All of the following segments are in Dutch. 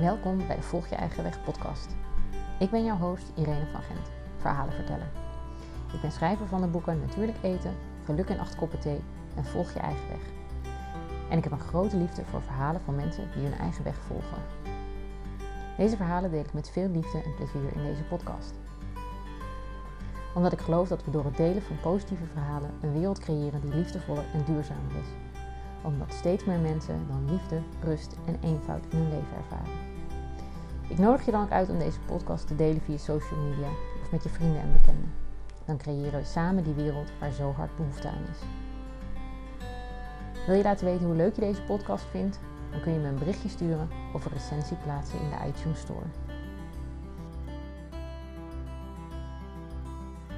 Welkom bij de Volg Je Eigen Weg podcast. Ik ben jouw host Irene van Gent, verhalenverteller. Ik ben schrijver van de boeken Natuurlijk Eten, Geluk in acht koppen thee en Volg Je Eigen Weg. En ik heb een grote liefde voor verhalen van mensen die hun eigen weg volgen. Deze verhalen deel ik met veel liefde en plezier in deze podcast. Omdat ik geloof dat we door het delen van positieve verhalen een wereld creëren die liefdevoller en duurzamer is omdat steeds meer mensen dan liefde, rust en eenvoud in hun leven ervaren. Ik nodig je dan ook uit om deze podcast te delen via social media of met je vrienden en bekenden. Dan creëren we samen die wereld waar zo hard behoefte aan is. Wil je laten weten hoe leuk je deze podcast vindt? Dan kun je me een berichtje sturen of een recensie plaatsen in de iTunes Store.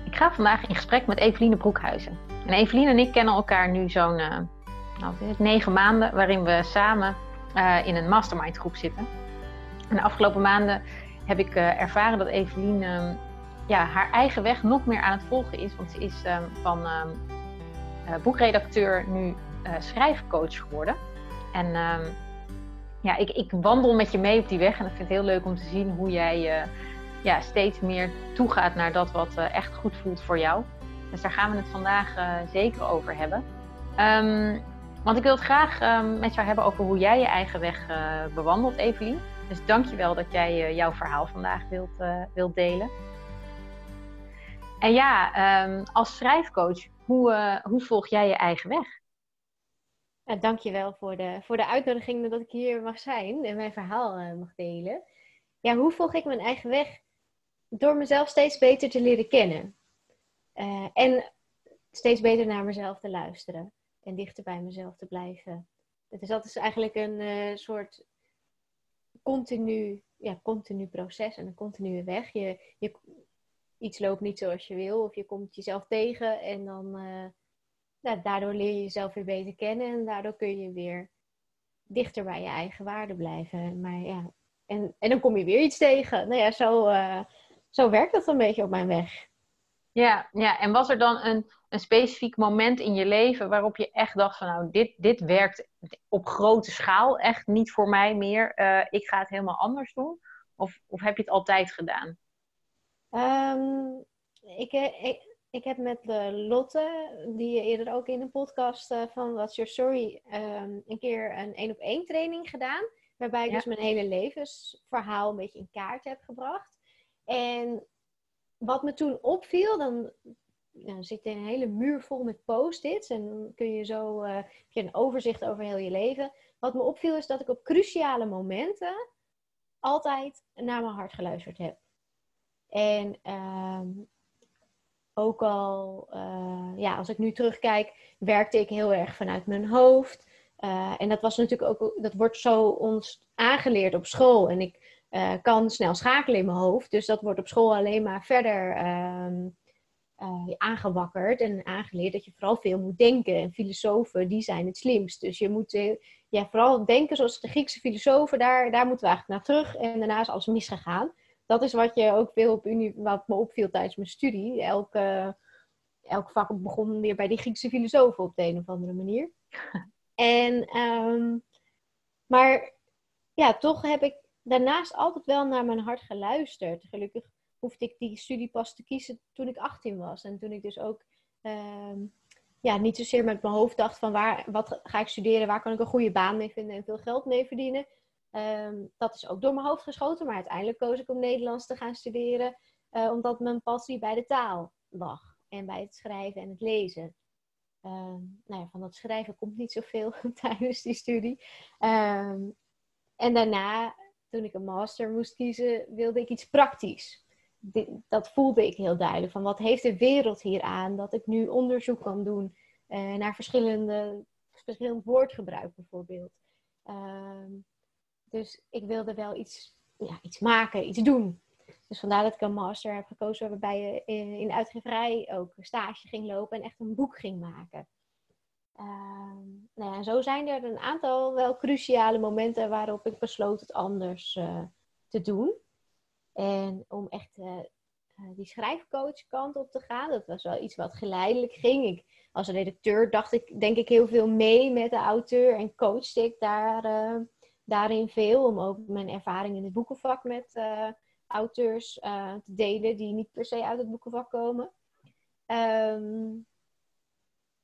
Ik ga vandaag in gesprek met Eveline Broekhuizen. En Eveline en ik kennen elkaar nu zo'n uh, nou, negen maanden, waarin we samen uh, in een mastermind groep zitten. De afgelopen maanden heb ik uh, ervaren dat Evelien uh, ja, haar eigen weg nog meer aan het volgen is. Want ze is uh, van boekredacteur nu schrijfcoach geworden. En ehm, ja, ik, ik, wandel met je mee op die weg. En ik vind het heel leuk om te zien hoe jij ja, steeds meer toegaat naar dat wat echt goed voelt voor jou. Dus daar gaan we het vandaag zeker over hebben. Want ik wil het graag met jou hebben over hoe jij je eigen weg uh, bewandelt, Evelien. Dus dank je wel dat jij uh, jouw verhaal vandaag wilt, uh, wilt delen. En ja, um, als schrijfcoach, hoe, hoe volg jij je eigen weg? Dank je wel voor de, voor de uitnodiging dat ik hier mag zijn en mijn verhaal mag delen. Ja, hoe volg ik mijn eigen weg? Door mezelf steeds beter te leren kennen. en steeds beter naar mezelf te luisteren en dichter bij mezelf te blijven. Dat is eigenlijk een soort continu, ja, continu proces en een continue weg. Je, je, iets loopt niet zoals je wil of je komt jezelf tegen en dan uh, daardoor leer je jezelf weer beter kennen en daardoor kun je weer dichter bij je eigen waarde blijven. Maar ja, en, en dan kom je weer iets tegen. Nou ja, zo, uh, zo werkt dat een beetje op mijn weg. Ja, ja, en was er dan een, een specifiek moment in je leven waarop je echt dacht van nou, dit, dit werkt op grote schaal echt niet voor mij meer. Uh, ik ga het helemaal anders doen. Of, of heb je het altijd gedaan? Um, ik, ik, ik heb met uh, Lotte, die je eerder ook in een podcast van What's Your Story, um, een keer een één op één training gedaan. Waarbij ik ja. dus mijn hele levensverhaal een beetje in kaart heb gebracht. En wat me toen opviel, dan, zit er een hele muur vol met post-its en dan kun je zo je een overzicht over heel je leven. Wat me opviel is dat ik op cruciale momenten altijd naar mijn hart geluisterd heb. En uh, ook al, uh, ja, als ik nu terugkijk, werkte ik heel erg vanuit mijn hoofd. Uh, en dat was natuurlijk ook, dat wordt zo ons aangeleerd op school. En ik uh, kan snel schakelen in mijn hoofd. Dus dat wordt op school alleen maar verder um, uh, aangewakkerd en aangeleerd dat je vooral veel moet denken. En filosofen, die zijn het slimst. Dus je moet uh, ja, vooral denken zoals de Griekse filosofen, daar, daar moeten we eigenlijk naar terug. En daarna is alles misgegaan. Dat is wat je ook veel op uni, wat me opviel tijdens mijn studie. Elke, elk vak begon weer bij die Griekse filosofen op de een of andere manier. en, um, maar ja, toch heb ik daarnaast altijd wel naar mijn hart geluisterd. Gelukkig hoefde ik die studie pas te kiezen toen ik 18 was. En toen ik dus ook uh, ja, niet zozeer met mijn hoofd dacht van waar, wat ga ik studeren, waar kan ik een goede baan mee vinden en veel geld mee verdienen. Um, dat is ook door mijn hoofd geschoten, maar uiteindelijk koos ik om Nederlands te gaan studeren, uh, omdat mijn passie bij de taal lag en bij het schrijven en het lezen. Um, nou ja, van dat schrijven komt niet zoveel tijdens die studie. En daarna toen ik een master moest kiezen, wilde ik iets praktisch. Dat voelde ik heel duidelijk. Van wat heeft de wereld hier aan dat ik nu onderzoek kan doen uh, naar verschillende, verschillend woordgebruik bijvoorbeeld. Uh, dus ik wilde wel iets, ja, iets maken, iets doen. Dus vandaar dat ik een master heb gekozen waarbij je in de uitgeverij ook stage ging lopen en echt een boek ging maken. Uh, nou ja, zo zijn er een aantal wel cruciale momenten waarop ik besloot het anders uh, te doen. En om echt uh, die schrijfcoach kant op te gaan, dat was wel iets wat geleidelijk ging. Ik, als redacteur dacht ik denk ik heel veel mee met de auteur en coachte ik daar daarin veel om ook mijn ervaring in het boekenvak met auteurs te delen die niet per se uit het boekenvak komen. Ehm,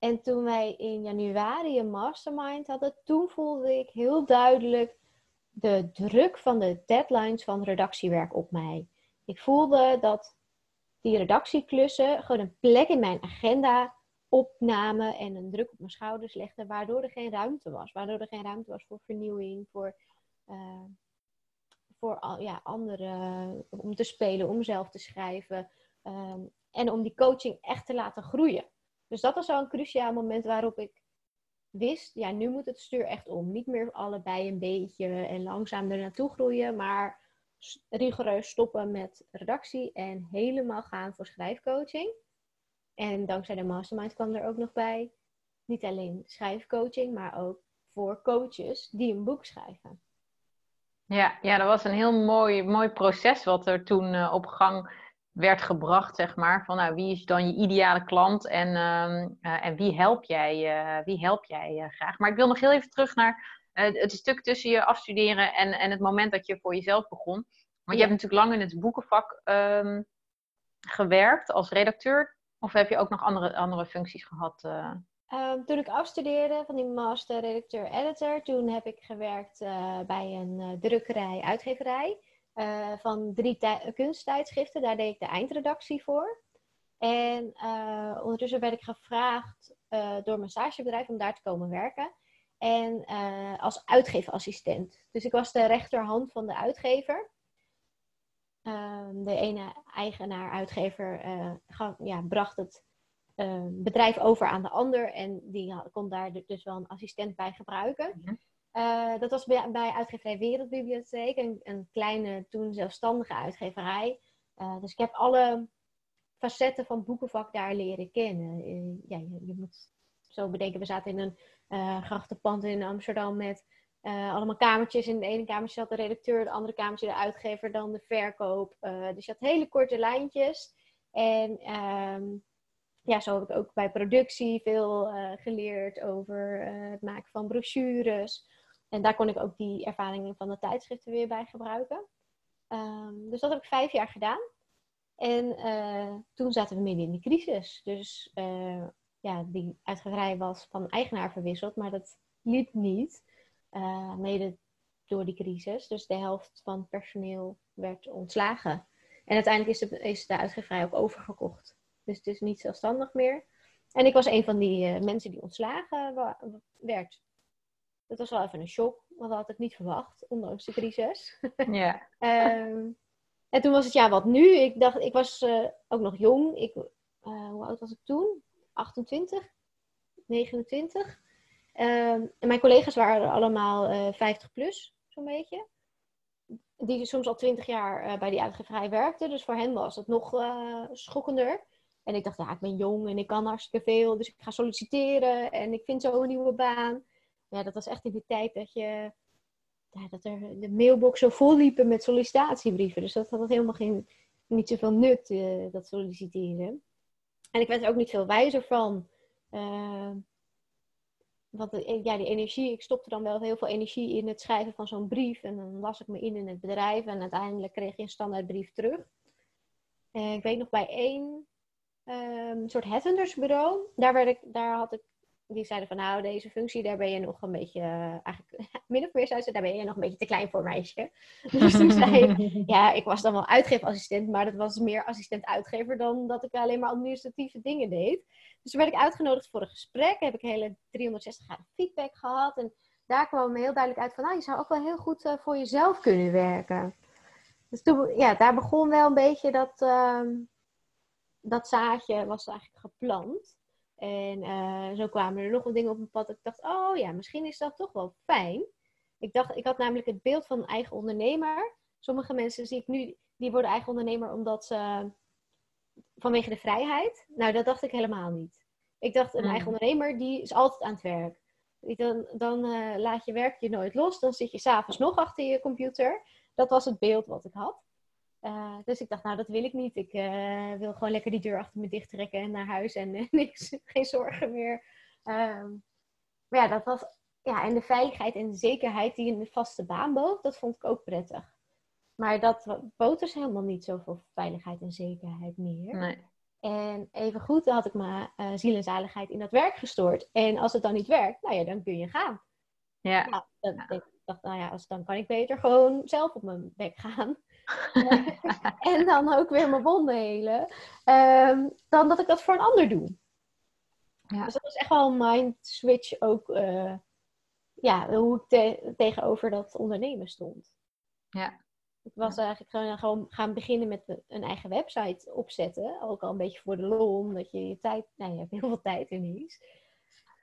en toen wij in januari een mastermind hadden, toen voelde ik heel duidelijk de druk van de deadlines van redactiewerk op mij. Ik voelde dat die redactieklussen gewoon een plek in mijn agenda opnamen en een druk op mijn schouders legden, waardoor er geen ruimte was. Waardoor er geen ruimte was voor vernieuwing, voor, uh, voor ja, anderen, om te spelen, om zelf te schrijven ehm, en om die coaching echt te laten groeien. Dus dat was zo'n cruciaal moment waarop ik wist, ja, nu moet het stuur echt om. Niet meer allebei een beetje en langzaam er naartoe groeien, maar rigoureus stoppen met redactie en helemaal gaan voor schrijfcoaching. En dankzij de mastermind kwam er ook nog bij, niet alleen schrijfcoaching, maar ook voor coaches die een boek schrijven. Ja, ja dat was een heel mooi, mooi proces wat er toen uh, op gang werd gebracht, zeg maar. Van nou, wie is dan je ideale klant en, uh, uh, en wie help jij, uh, wie help jij graag? Maar ik wil nog heel even terug naar het stuk tussen je afstuderen en, en het moment dat je voor jezelf begon. Want je hebt natuurlijk lang in het boekenvak um, gewerkt als redacteur. Of heb je ook nog andere, andere functies gehad? Um, toen ik afstudeerde van die master redacteur-editor, toen heb ik gewerkt bij een drukkerij, uitgeverij. Uh, van drie kunsttijdschriften. Daar deed ik de eindredactie voor. En uh, ondertussen werd ik gevraagd door mijn stagebedrijf om daar te komen werken. En als uitgeverassistent. Dus ik was de rechterhand van de uitgever. Ehm, de ene eigenaar, uitgever, ja, bracht het bedrijf over aan de ander. En die kon daar dus wel een assistent bij gebruiken. Mhm. Uh, dat was bij, bij uitgeverij Wereldbibliotheek, een, een kleine toen zelfstandige uitgeverij. Uh, dus ik heb alle facetten van boekenvak daar leren kennen. Uh, ja, je, je, moet zo bedenken, we zaten in een grachtenpand in Amsterdam met allemaal kamertjes. In de ene kamertje zat de redacteur, de andere kamertje de uitgever, dan de verkoop. dus je had hele korte lijntjes. En ehm, ja, zo heb ik ook bij productie veel geleerd over het maken van brochures. En daar kon ik ook die ervaringen van de tijdschriften weer bij gebruiken. Ehm, dus dat heb ik vijf jaar gedaan. En uh, toen zaten we midden in de crisis. Dus uh, ja, die uitgeverij was van eigenaar verwisseld, maar dat liep niet. Uh, mede door die crisis. Dus de helft van het personeel werd ontslagen. En uiteindelijk is de, is de uitgeverij ook overgekocht. Dus het is niet zelfstandig meer. En ik was een van die mensen die ontslagen werd. Dat was wel even een shock, want dat had ik niet verwacht, ondanks de crisis. Ja. Ehm, en toen was het, ja, wat nu? Ik dacht, ik was uh, ook nog jong. Ik, uh, hoe oud was ik toen? 28, 29. Um, en mijn collega's waren allemaal uh, eh, 50 plus, zo'n beetje. Die soms al 20 jaar bij die uitgeverij werkten. Dus voor hen was het nog schokkender. En ik dacht, ja, ik ben jong en ik kan hartstikke veel. Dus ik ga solliciteren en ik vind zo een nieuwe baan ja, dat was echt in de tijd dat je ja, dat er de mailbox zo vol liepen met sollicitatiebrieven. Dus dat had helemaal geen, niet zoveel nut, uh, dat solliciteren. En ik werd er ook niet veel wijzer van. Uh, want ja, die energie, ik stopte dan wel heel veel energie in het schrijven van zo'n brief. En dan las ik me in in het bedrijf. En uiteindelijk kreeg je een standaardbrief terug. Uh, ik weet nog bij één um, soort headhuntersbureau. Daar, werd ik, daar had ik die zeiden van nou, deze functie, daar ben je nog een beetje, uh, eigenlijk min of meer zeiden ze, daar ben je nog een beetje te klein voor meisje. Dus toen zei ik, ja, ik was dan wel uitgeefassistent, maar dat was meer assistent-uitgever dan dat ik alleen maar administratieve dingen deed. Dus toen werd ik uitgenodigd voor een gesprek, heb ik hele 360 graden feedback gehad en daar kwam heel duidelijk uit van, nou, je zou ook wel heel goed uh, voor jezelf kunnen werken. Dus toen, ja, daar begon wel een beetje dat, uh, dat zaadje was eigenlijk geplant. En uh, zo kwamen er nog wat dingen op mijn pad. Ik dacht, oh ja, misschien is dat toch wel fijn. Ik dacht, ik had namelijk het beeld van een eigen ondernemer. Sommige mensen zie ik nu, die worden eigen ondernemer omdat ze vanwege de vrijheid. Nou, dat dacht ik helemaal niet. Ik dacht, een eigen hmm. ondernemer, die is altijd aan het werk. Dan, dan uh, laat je werk je nooit los. Dan zit je s'avonds nog achter je computer. Dat was het beeld wat ik had. Uh, dus ik dacht, nou, dat wil ik niet. Ik uh, wil gewoon lekker die deur achter me dicht trekken en naar huis en uh, niks, geen zorgen meer. Um, maar ja, dat was ja, en de veiligheid en de zekerheid die een vaste baan bood, dat vond ik ook prettig. Maar dat bood dus helemaal niet zoveel veiligheid en zekerheid meer. Nee. En even goed had ik mijn uh, ziel en zaligheid in dat werk gestoord. En als het dan niet werkt, nou ja, dan kun je gaan. Ja. Nou, dan, Ik dacht, nou ja, als, dan kan ik beter gewoon zelf op mijn bek gaan. en dan ook weer mijn wonden helen. Um, dan dat ik dat voor een ander doe. Ja. Dus dat was echt wel een mind switch ook. Uh, ja, hoe ik te tegenover dat ondernemen stond. Ja. Ik was eigenlijk gewoon, gewoon gaan beginnen met een eigen website opzetten. Ook al een beetje voor de lol, omdat je je tijd, nou je hebt heel veel tijd ineens.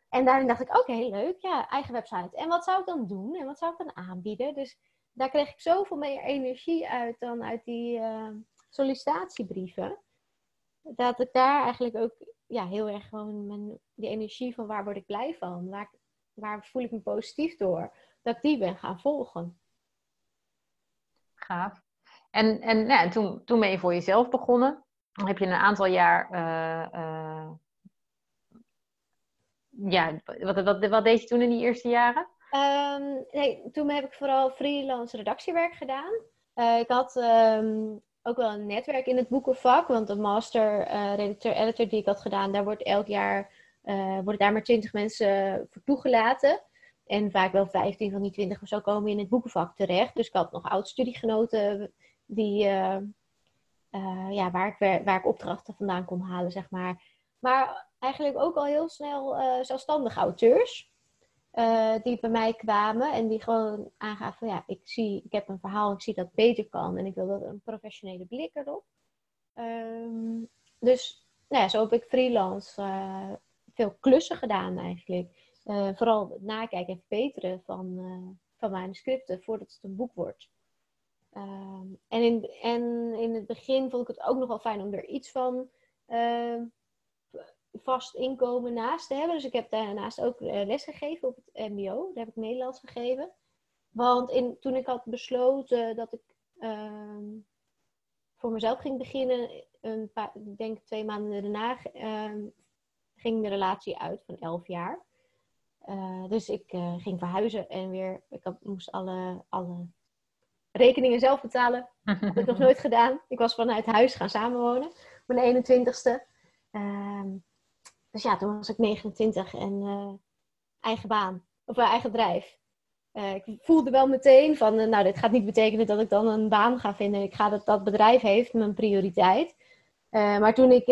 En daarin dacht ik, oké, leuk, ja, eigen website. En wat zou ik dan doen? En wat zou ik dan aanbieden? Dus daar kreeg ik zoveel meer energie uit dan uit die uh, sollicitatiebrieven. Dat ik daar eigenlijk ook ja, heel erg gewoon mijn, die energie van waar word ik blij van? Waar, waar voel ik me positief door? Dat ik die ben gaan volgen. Gaaf. En, en nou, toen, toen ben je voor jezelf begonnen. Dan heb je een aantal jaar. Uh, ja, wat, wat, wat deed je toen in die eerste jaren? Um, nee, toen heb ik vooral freelance redactiewerk gedaan. Uh, ik had um, ook wel een netwerk in het boekenvak, want de master uh, redacteur editor die ik had gedaan, daar wordt elk jaar uh, worden daar maar 20 mensen voor toegelaten. En vaak wel 15 van die 20 of zo komen in het boekenvak terecht. Dus ik had nog oud-studiegenoten die, ja, waar, ik, waar ik opdrachten vandaan kon halen, zeg maar. Maar eigenlijk ook al heel snel zelfstandige auteurs. Uh, die bij mij kwamen en die gewoon aangaven: ja, ik zie, ik heb een verhaal, ik zie dat beter kan en ik wil dat een professionele blik erop. Um, dus nou ja, zo heb ik freelance uh, veel klussen gedaan eigenlijk. Uh, vooral het nakijken en verbeteren van, van manuscripten voordat het een boek wordt. Um, en, in, en in het begin vond ik het ook nogal fijn om er iets van vast inkomen naast te hebben. Dus ik heb daarnaast ook uh, les gegeven op het MBO. Daar heb ik Nederlands gegeven. Want in, toen ik had besloten dat ik uh, voor mezelf ging beginnen, een paar, ik denk twee maanden daarna, uh, ging de relatie uit van elf jaar. Uh, dus ik uh, ging verhuizen en weer, ik had, moest alle, alle rekeningen zelf betalen. Dat heb ik nog nooit gedaan. Ik was vanuit huis gaan samenwonen, mijn 21ste. Dus ja, toen was ik 29 en uh, eigen baan, of uh, eigen bedrijf. Uh, ik voelde wel meteen van, nou, dit gaat niet betekenen dat ik dan een baan ga vinden. Ik ga dat, dat bedrijf heeft mijn prioriteit. maar toen ik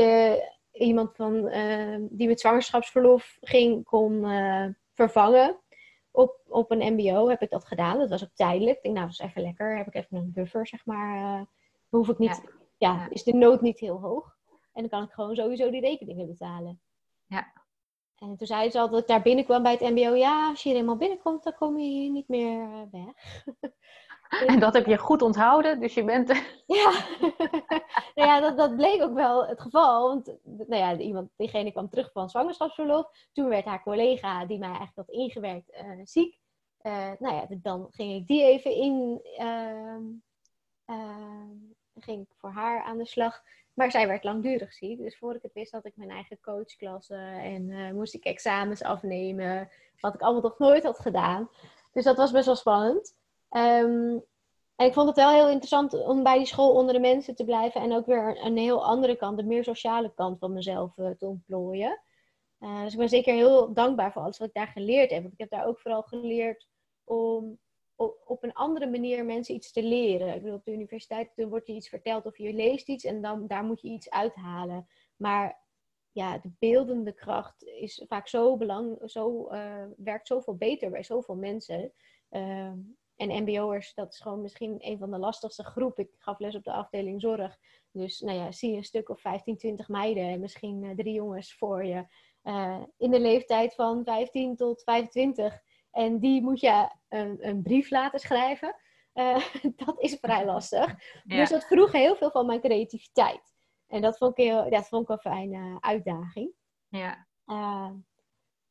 iemand van, die met zwangerschapsverlof ging, kon vervangen op, op een mbo, heb ik dat gedaan. Dat was ook tijdelijk. Ik denk, nou, dat is even lekker. Heb ik even een buffer, zeg maar. hoef ik niet, ja. ja, is de nood niet heel hoog. En dan kan ik gewoon sowieso die rekeningen betalen. Ja. En toen zei ze al dat ik daar binnenkwam bij het MBO. Ja, als je er eenmaal binnenkomt, dan kom je hier niet meer eh, weg. En dat heb je goed onthouden, dus je bent. ja, nou ja dat, dat bleek ook wel het geval. Want nou ja, iemand, diegene kwam terug van zwangerschapsverlof. Toen werd haar collega, die mij eigenlijk had ingewerkt, uh, ziek. Uh, nou ja, dan ging ik die even in. Uh, ging ik voor haar aan de slag. Maar zij werd langdurig ziek. Dus voor ik het wist had ik mijn eigen coachklasse. En uh, moest ik examens afnemen. Wat ik allemaal nog nooit had gedaan. Dus dat was best wel spannend. Um, en ik vond het wel heel interessant om bij die school onder de mensen te blijven. En ook weer een heel andere kant, de meer sociale kant van mezelf uh, te ontplooien. Uh, dus ik ben zeker heel dankbaar voor alles wat ik daar geleerd heb. Want ik heb daar ook vooral geleerd om op een andere manier mensen iets te leren. Ik bedoel, op de universiteit wordt je iets verteld of je leest iets en dan, daar moet je iets uithalen. Maar ja, de beeldende kracht is vaak zo belangrijk, zo, uh, werkt zoveel beter bij zoveel mensen. Uh, en mbo'ers, dat is gewoon misschien een van de lastigste groepen. Ik gaf les op de afdeling zorg. Dus nou ja, zie je een stuk of 15, 20 meiden en misschien uh, drie jongens voor je. In de leeftijd van 15 tot 25. En die moet je een, een brief laten schrijven. Uh, dat is vrij lastig. Dus dat vroeg heel veel van mijn creativiteit. En dat vond ik, heel, dat vond ik een fijne uitdaging. Ja. Uh,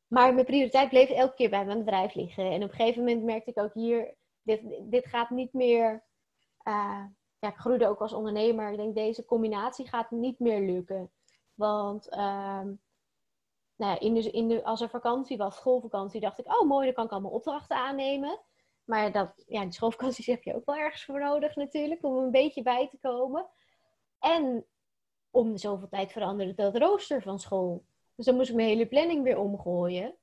maar mijn prioriteit bleef elke keer bij mijn bedrijf liggen. En op een gegeven moment merkte ik ook hier, dit, dit gaat niet meer. Uh, ja, ik groeide ook als ondernemer. Ik denk, deze combinatie gaat niet meer lukken. Want ehm, nou ja, in de, in de, als er vakantie was, schoolvakantie, dacht ik, oh mooi, dan kan ik allemaal opdrachten aannemen. Maar dat, ja, die schoolvakanties heb je ook wel ergens voor nodig natuurlijk, om een beetje bij te komen. En om zoveel tijd veranderde dat rooster van school. Dus dan moest ik mijn hele planning weer omgooien.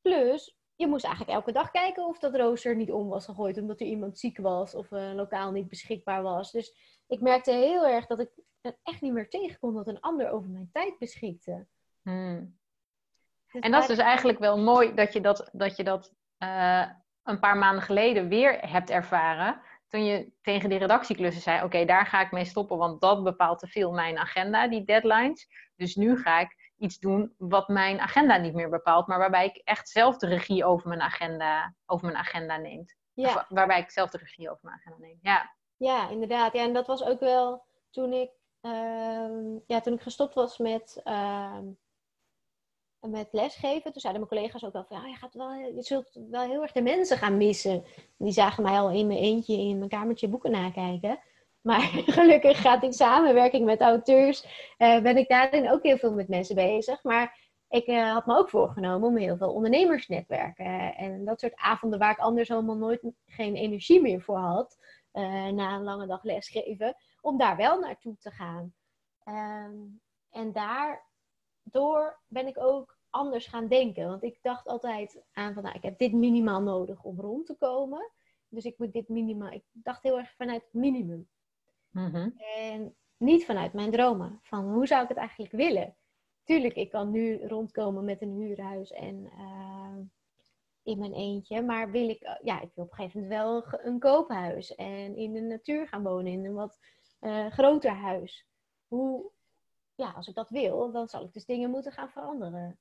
Plus, je moest eigenlijk elke dag kijken of dat rooster niet om was gegooid omdat er iemand ziek was of een lokaal niet beschikbaar was. Dus ik merkte heel erg dat ik echt niet meer tegen kon dat een ander over mijn tijd beschikte. Hmm. Dus en dat is dus eigenlijk wel mooi dat je dat, dat, je dat uh, een paar maanden geleden weer hebt ervaren. Toen je tegen die redactieklussen zei: Oké, daar ga ik mee stoppen, want dat bepaalt te veel mijn agenda, die deadlines. Dus nu ga ik iets doen wat mijn agenda niet meer bepaalt, maar waarbij ik echt zelf de regie over mijn agenda, over mijn agenda neemt. Ja. waarbij ik zelf de regie over mijn agenda neem. Ja, ja inderdaad. Ja, en dat was ook wel toen ik, uh, ja, toen ik gestopt was met. Uh, met lesgeven. Toen zeiden mijn collega's ook wel van, ja, je, gaat wel, je zult wel heel erg de mensen gaan missen. Die zagen mij al in mijn eentje in mijn kamertje boeken nakijken. Maar gelukkig gaat in samenwerking met auteurs, uh, ben ik daarin ook heel veel met mensen bezig. Maar ik uh, had me ook voorgenomen om heel veel ondernemersnetwerken en dat soort avonden waar ik anders allemaal nooit geen energie meer voor had, na een lange dag lesgeven, om daar wel naartoe te gaan. Ehm, en daardoor ben ik ook anders gaan denken. Want ik dacht altijd aan van, nou, ik heb dit minimaal nodig om rond te komen. Dus ik moet dit minimaal. Ik dacht heel erg vanuit het minimum. Mhm. En niet vanuit mijn dromen. Van hoe zou ik het eigenlijk willen? Tuurlijk, ik kan nu rondkomen met een huurhuis en uh, in mijn eentje. Maar wil ik, eh, ja, ik wil op een gegeven moment wel een koophuis. En in de natuur gaan wonen, in een wat uh, groter huis. Hoe, ja, als ik dat wil, dan zal ik dus dingen moeten gaan veranderen.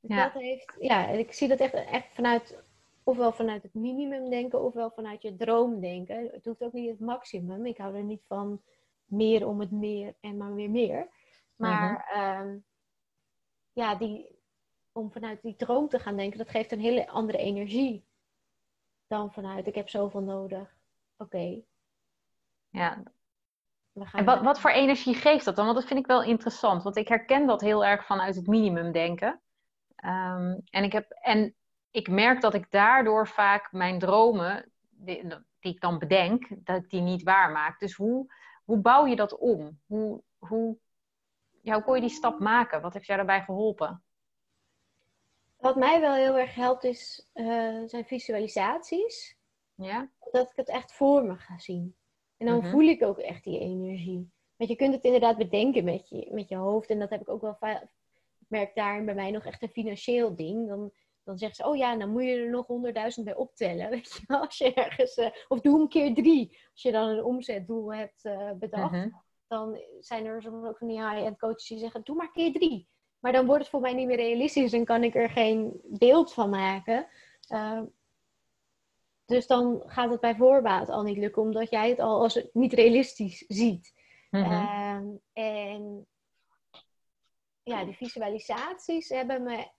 Dus ja. dat heeft, ja, ik zie dat echt, echt vanuit ofwel vanuit het minimum denken, ofwel vanuit je droom denken. Het hoeft ook niet het maximum. Ik hou er niet van meer om het meer en maar weer meer. Maar mm ja, die, om vanuit die droom te gaan denken, dat geeft een hele andere energie dan vanuit ik heb zoveel nodig. Oké. Ja. En wat, wat voor energie geeft dat dan? Want dat vind ik wel interessant. Want ik herken dat heel erg vanuit het minimum denken. Um, en, ik heb, en ik merk dat ik daardoor vaak mijn dromen, die, die, ik dan bedenk, dat ik die niet waarmaak. Dus hoe, hoe bouw je dat om? Hoe, hoe, ja, hoe kon je die stap maken? Wat heeft jou daarbij geholpen? Wat mij wel heel erg helpt is, uh, zijn visualisaties. Ja? Dat ik het echt voor me ga zien. En dan mhm. voel ik ook echt die energie. Want je kunt het inderdaad bedenken met je, met je hoofd. En dat heb ik ook wel merk daarin bij mij nog echt een financieel ding. Dan dan zegt ze, oh ja, dan moet je er nog honderdduizend bij optellen. Weet je Als je ergens, uh, of doe een keer drie. Als je dan een omzetdoel hebt uh, bedacht. Mhm. Dan zijn er soms ook van die high-end coaches die zeggen, doe maar keer drie. Maar dan wordt het voor mij niet meer realistisch en kan ik er geen beeld van maken. Uh, dus dan gaat het bij voorbaat al niet lukken, omdat jij het al als niet realistisch ziet. Mm en ja, die visualisaties hebben me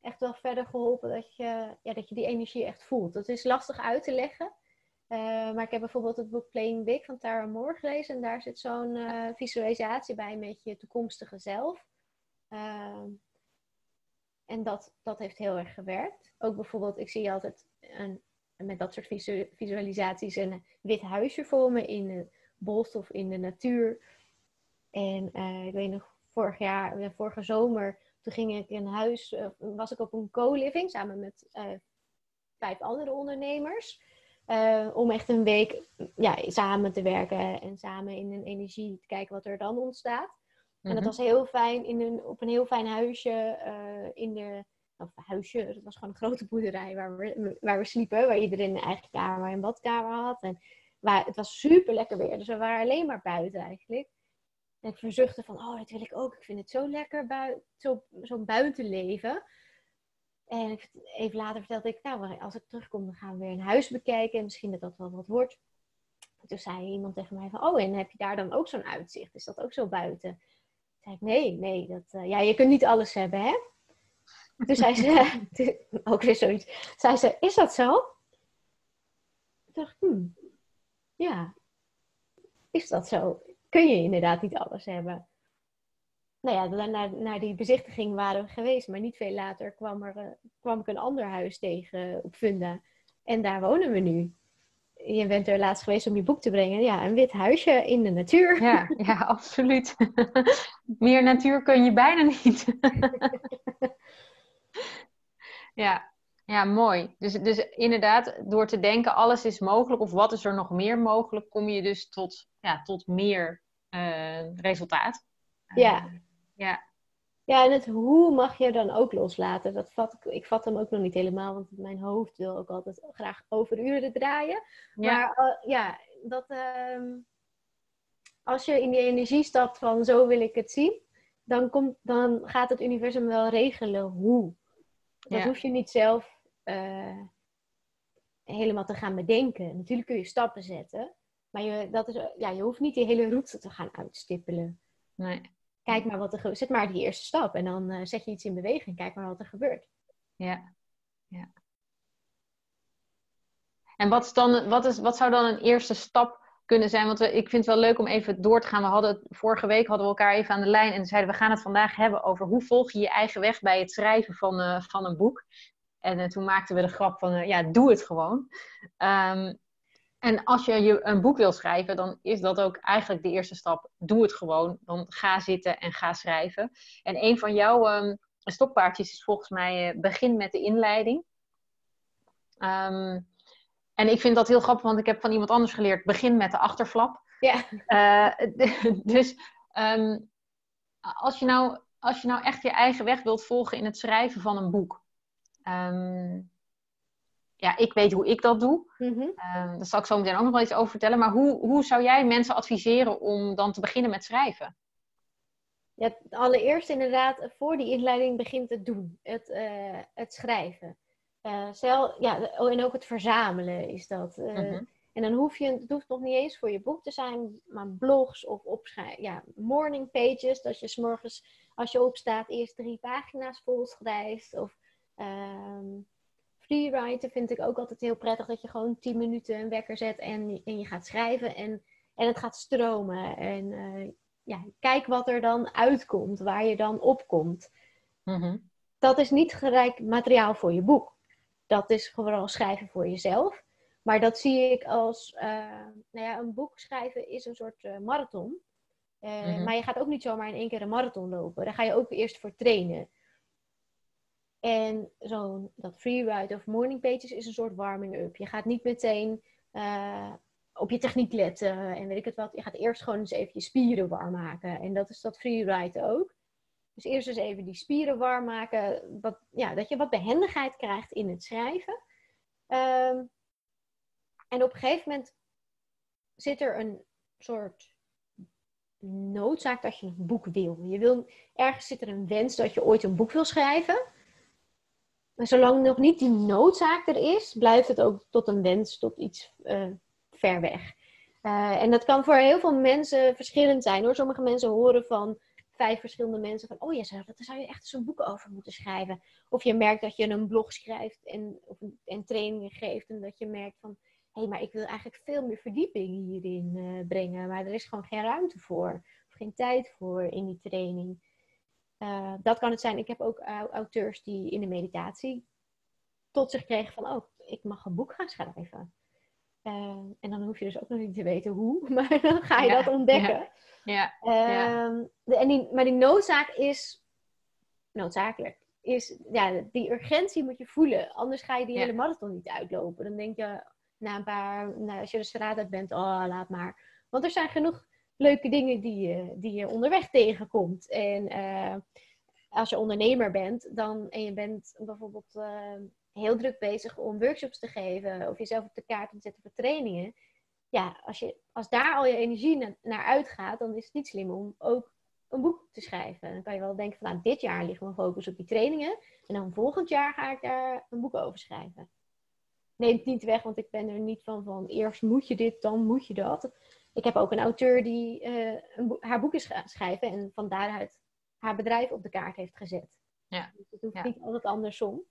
echt wel verder geholpen dat je, ja, dat je die energie echt voelt. Dat is lastig uit te leggen. Uh, maar ik heb bijvoorbeeld het boek Playing Big van Tara Moore gelezen. En daar zit zo'n uh, visualisatie bij met je toekomstige zelf. Uh, en dat, dat heeft heel erg gewerkt. Ook bijvoorbeeld, ik zie altijd een, met dat soort visualisaties een wit huisje voor me in het bos of in de natuur. En ik weet nog, vorig jaar, vorige zomer toen ging ik in huis, uh, was ik op een co-living samen met uh, vijf andere ondernemers. Uh, om echt een week ja, samen te werken en samen in een energie te kijken wat er dan ontstaat. En dat mhm. was heel fijn in een, op een heel fijn huisje in de of huisje, het was gewoon een grote boerderij waar we, waar we sliepen, waar iedereen een eigen kamer en badkamer had. En waar, het was super lekker weer, dus we waren alleen maar buiten eigenlijk. En ik verzuchtte van, oh, dat wil ik ook. Ik vind het zo lekker, bui zo, zo buitenleven. En even later vertelde ik, nou, als ik terugkom, dan gaan we weer een huis bekijken. En misschien dat dat wel wat wordt. En toen zei iemand tegen mij van, oh, en heb je daar dan ook zo'n uitzicht? Is dat ook zo buiten? Toen zei ik, nee, nee. Dat, uh, ja, je kunt niet alles hebben, hè? Toen zei ze, ook weer zoiets. Zei ze, is dat zo? Toen dacht ik, hmm, ja, is dat zo? Kun je inderdaad niet alles hebben. nou ja, naar, naar die bezichtiging waren we geweest. Maar niet veel later kwam, er, uh, kwam ik een ander huis tegen op Funda. En daar wonen we nu. Je bent er laatst geweest om je boek te brengen. Ja, een wit huisje in de natuur. Ja, ja absoluut. Meer natuur kun je bijna niet. ja. ja, mooi. Dus, dus inderdaad, door te denken alles is mogelijk of wat is er nog meer mogelijk, kom je dus tot, ja, tot meer resultaat. Ja. Uh, ja. Ja, en het hoe mag je dan ook loslaten. Dat vat ik, ik vat hem ook nog niet helemaal, want mijn hoofd wil ook altijd graag overuren draaien. Ja. Maar uh, ja, dat, uh, als je in die energie stapt van zo wil ik het zien, dan, komt, dan gaat het universum wel regelen hoe. Dat ja. hoef je niet zelf uh, helemaal te gaan bedenken. Natuurlijk kun je stappen zetten, maar je, dat is, ja, je hoeft niet die hele route te gaan uitstippelen. Nee. Kijk maar wat er gebeurt. Zet maar die eerste stap en dan uh, zet je iets in beweging. Kijk maar wat er gebeurt. Ja. ja. En wat, is dan, wat, is, wat zou dan een eerste stap kunnen zijn? Want we, ik vind het wel leuk om even door te gaan. We hadden, vorige week hadden we elkaar even aan de lijn en zeiden we gaan het vandaag hebben over hoe volg je je eigen weg bij het schrijven van, uh, van een boek. En uh, toen maakten we de grap van, uh, ja, doe het gewoon. Um, en als je, je een boek wil schrijven, dan is dat ook eigenlijk de eerste stap. Doe het gewoon. Dan ga zitten en ga schrijven. En een van jouw um, stokpaardjes is volgens mij uh, begin met de inleiding. Um, en ik vind dat heel grappig, want ik heb van iemand anders geleerd: begin met de achterflap. Ja. Uh, dus um, als, je nou, als je nou echt je eigen weg wilt volgen in het schrijven van een boek. Um, ja, ik weet hoe ik dat doe. Uh, daar zal ik zo meteen ook nog wel iets over vertellen. Maar hoe, hoe zou jij mensen adviseren om dan te beginnen met schrijven? Ja, allereerst inderdaad, voor die inleiding begint het doen. Het, uh, het schrijven. Uh, stel, ja, en ook het verzamelen is dat. Mm-hmm. En dan hoef je, het hoeft nog niet eens voor je boek te zijn, maar blogs of opschrijven. Ja, morning pages, dat je s'morgens, als je opstaat, eerst drie pagina's vol schrijft. Of ehm, freewriten vind ik ook altijd heel prettig. Dat je gewoon 10 minuten een wekker zet en, en je gaat schrijven. En, en het gaat stromen. En uh, ja, kijk wat er dan uitkomt. Waar je dan opkomt. Mm-hmm. Dat is niet gelijk materiaal voor je boek. Dat is vooral schrijven voor jezelf. Maar dat zie ik als... Uh, nou ja, een boek schrijven is een soort uh, marathon. Mm-hmm. Maar je gaat ook niet zomaar in één keer een marathon lopen. Daar ga je ook eerst voor trainen. En zo'n dat freeride of morning pages is een soort warming up. Je gaat niet meteen uh, op je techniek letten en weet ik het wat. Je gaat eerst gewoon eens even je spieren warm maken. En dat is dat freeride ook. Dus eerst eens even die spieren warm maken. Wat, ja, dat je wat behendigheid krijgt in het schrijven. Um, en op een gegeven moment zit er een soort noodzaak dat je een boek wil. Je wil ergens zit er een wens dat je ooit een boek wil schrijven. Maar zolang nog niet die noodzaak er is, blijft het ook tot een wens, tot iets uh, ver weg. Uh, en dat kan voor heel veel mensen verschillend zijn hoor. Sommige mensen horen van vijf verschillende mensen van, oh ja, daar zou je echt een boek over moeten schrijven. Of je merkt dat je een blog schrijft en, of, en trainingen geeft en dat je merkt van, hé, hey, maar ik wil eigenlijk veel meer verdieping hierin uh, brengen, maar er is gewoon geen ruimte voor, of geen tijd voor in die training. Uh, dat kan het zijn. Ik heb ook auteurs die in de meditatie tot zich kregen van, oh, ik mag een boek gaan schrijven. Uh, en dan hoef je dus ook nog niet te weten hoe, maar dan ga je ja, dat ontdekken. Ja, ja, uh, de, en die, maar die noodzaak is noodzakelijk. Is, ja, die urgentie moet je voelen, anders ga je die hele marathon niet uitlopen. Dan denk je na een paar, nou, als je de straat uit bent, oh laat maar. Want er zijn genoeg leuke dingen die je, die je onderweg tegenkomt. En uh, als je ondernemer bent dan, en je bent bijvoorbeeld uh, heel druk bezig om workshops te geven of jezelf op de kaart te zetten voor trainingen. Ja, als, je, als daar al je energie na, naar uitgaat, dan is het niet slim om ook een boek te schrijven. Dan kan je wel denken van nou, dit jaar ligt mijn focus op die trainingen. En dan volgend jaar ga ik daar een boek over schrijven. Neemt niet weg, want ik ben er niet van van eerst moet je dit, dan moet je dat ik heb ook een auteur die uh, een haar boek is gaan schrijven en van daaruit haar bedrijf op de kaart heeft gezet. Ja. Dus het hoeft ja. niet altijd andersom.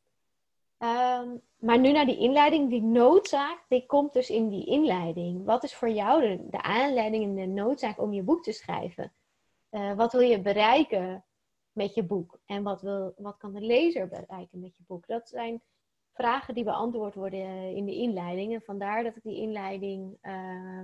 Um, maar nu naar die inleiding, die noodzaak, die komt dus in die inleiding. Wat is voor jou de, de aanleiding en de noodzaak om je boek te schrijven? Uh, wat wil je bereiken met je boek? En wat, wil, wat kan de lezer bereiken met je boek? Dat zijn vragen die beantwoord worden in de inleiding. En vandaar dat ik die inleiding uh,